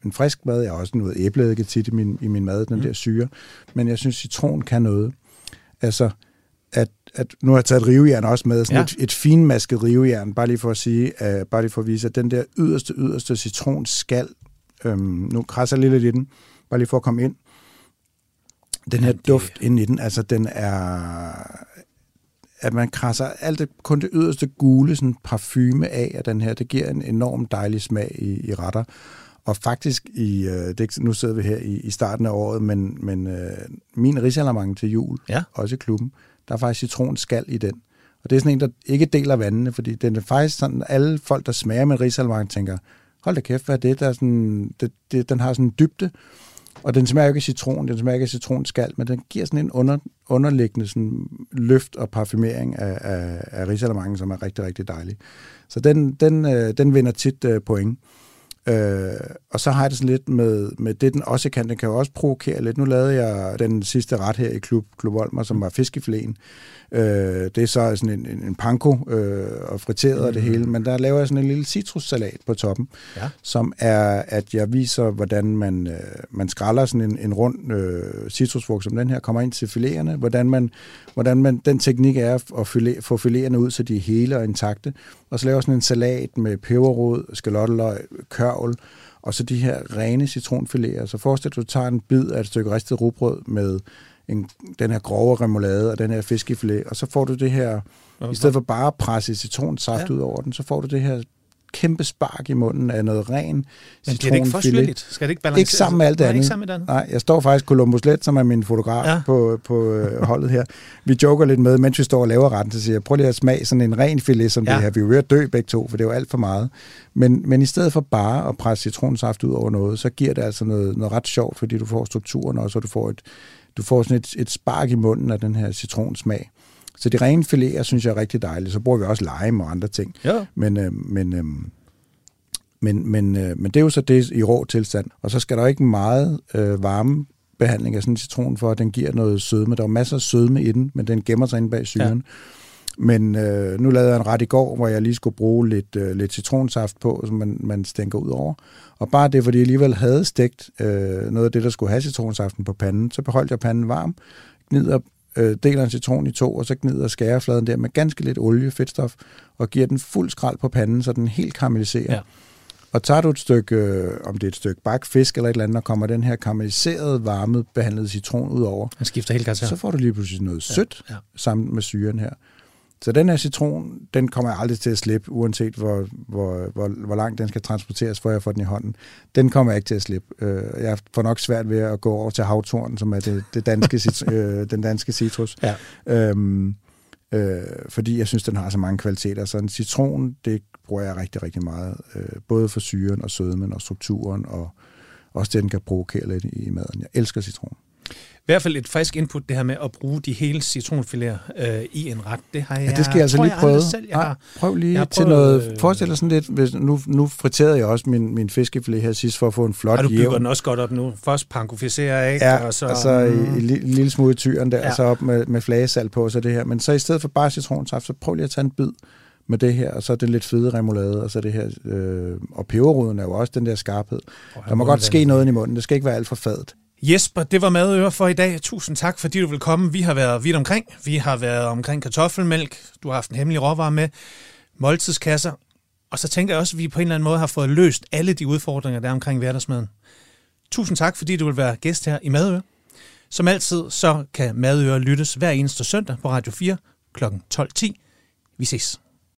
en frisk mad. Jeg har også noget æbleeddike tit i min, i min mad, den mm. der syre. Men jeg synes, citron kan noget. Altså, at, at nu har jeg taget et rivejern også med, sådan ja. et, et finmasket rivejern, bare lige for at sige, uh, bare lige for at vise, at den der yderste, yderste citronskal, øhm, nu krasser jeg lidt i den, bare lige for at komme ind, den her duft ind i den, altså den er, at man krasser alt det, kun det yderste gule sådan parfume af af den her, det giver en enorm dejlig smag i, i retter. Og faktisk, i, øh, det, nu sidder vi her i, i starten af året, men, men øh, min risalamande til jul, ja. også i klubben, der er faktisk citronskal i den. Og det er sådan en, der ikke deler vandene, fordi den er faktisk sådan, alle folk, der smager med risalvang, tænker, hold da kæft, hvad er det, der er sådan, det, det, den har sådan en dybde, og den smager ikke af citron, den smager ikke af citronskal, men den giver sådan en under, underliggende sådan løft og parfumering af, af, af som er rigtig, rigtig dejlig. Så den, den, øh, den vinder tit øh, point. Øh, og så har jeg det sådan lidt med, med det, den også kan. Den kan jo også provokere lidt. Nu lavede jeg den sidste ret her i Klub, Klub Volmer, som var fiskefiléen. Øh, det er så sådan en, en, en panko øh, og friteret mm. og det mm. hele, men der laver jeg sådan en lille citrussalat på toppen, ja. som er, at jeg viser, hvordan man, øh, man skræller sådan en, en rund øh, citrusfrugt som den her, kommer ind til filéerne, hvordan man, hvordan man, den teknik er at filet, få filéerne ud, så de er hele og intakte, og så laver sådan en salat med peberrod, skalotteløg, kør hørvel, og så de her rene citronfiléer. Så forestil dig, at du tager en bid af et stykke ristet rugbrød med en, den her grove remoulade og den her fiskefilet, og så får du det her, okay. i stedet for bare at presse citronsaft ja. ud over den, så får du det her kæmpe spark i munden af noget ren Men bliver det ikke for syrligt? Skal det ikke balancere? Ikke sammen med alt det andet. Ikke sammen med det andet. Nej, jeg står faktisk Columbus Let, som er min fotograf ja. på, på øh, holdet her. Vi joker lidt med, mens vi står og laver retten, så siger jeg, prøv lige at smage sådan en ren filet som ja. det her. Vi er jo ved at dø begge to, for det er jo alt for meget. Men, men i stedet for bare at presse citronsaft ud over noget, så giver det altså noget, noget ret sjovt, fordi du får strukturen også, og du får et, du får sådan et, et spark i munden af den her citronsmag. Så de rene filéer synes jeg er rigtig dejligt. Så bruger vi også lime og andre ting. Ja. Men, øh, men, øh, men, men, øh, men det er jo så det i rå tilstand. Og så skal der ikke meget øh, varme behandling af sådan en citron, for at den giver noget sødme. Der er masser af sødme i den, men den gemmer sig inde bag syren. Ja. Men øh, nu lavede jeg en ret i går, hvor jeg lige skulle bruge lidt, øh, lidt citronsaft på, som man, man stænker ud over. Og bare det, fordi jeg alligevel havde stegt øh, noget af det, der skulle have citronsaften på panden, så beholdt jeg panden varm, gnider øh, deler en citron i to, og så gnider skærefladen der med ganske lidt olie, fedtstof, og giver den fuld skrald på panden, så den helt karamelliserer. Ja. Og tager du et stykke, øh, om det er et stykke bakfisk eller et eller andet, og kommer den her karamelliserede, varmet, behandlede citron ud over, skifter helt karakter. så får du lige pludselig noget sødt ja, ja. sammen med syren her. Så den her citron, den kommer jeg aldrig til at slippe, uanset hvor, hvor, hvor, hvor langt den skal transporteres, før jeg får den i hånden. Den kommer jeg ikke til at slippe. Øh, jeg får nok svært ved at gå over til havtorn, som er det, det danske, [LAUGHS] øh, den danske citrus. Ja. Øhm, øh, fordi jeg synes, den har så mange kvaliteter. Så en citron, det bruger jeg rigtig, rigtig meget. Øh, både for syren og sødmen og strukturen, og også det, den kan provokere lidt i maden. Jeg elsker citron. Hvert fald et frisk input, det her med at bruge de hele citronfiléer øh, i en ret. Det har jeg, ja, det skal jeg altså tror, lige prøve. Selv, jeg har, prøv lige jeg har til noget. Forestil dig sådan lidt, hvis, nu, nu friterede jeg også min, min fiskefilet her sidst for at få en flot jævn. du bygger jævn. den også godt op nu. Først pankoficerer jeg, Ja, og så... og så i, mm, i, en lille smule tyren der, Ja. og så op med, med flagesalt på, så det her. Men så i stedet for bare citronsaft, så prøv lige at tage en bid med det her, og så det lidt fede remoulade, og så det her, øh, og peberruden er jo også den der skarphed. Åh, Der må godt ske noget i munden, det skal ikke være alt for fadet. Jesper, det var madøre for i dag. Tusind tak, fordi du vil komme. Vi har været vidt omkring. Vi har været omkring kartoffelmælk. Du har haft en hemmelig råvarer med. Måltidskasser. Og så tænker jeg også, at vi på en eller anden måde har fået løst alle de udfordringer, der er omkring hverdagsmaden. Tusind tak, fordi du vil være gæst her i Madøre. Som altid, så kan Madøre lyttes hver eneste søndag på Radio 4 kl. 12.10. Vi ses.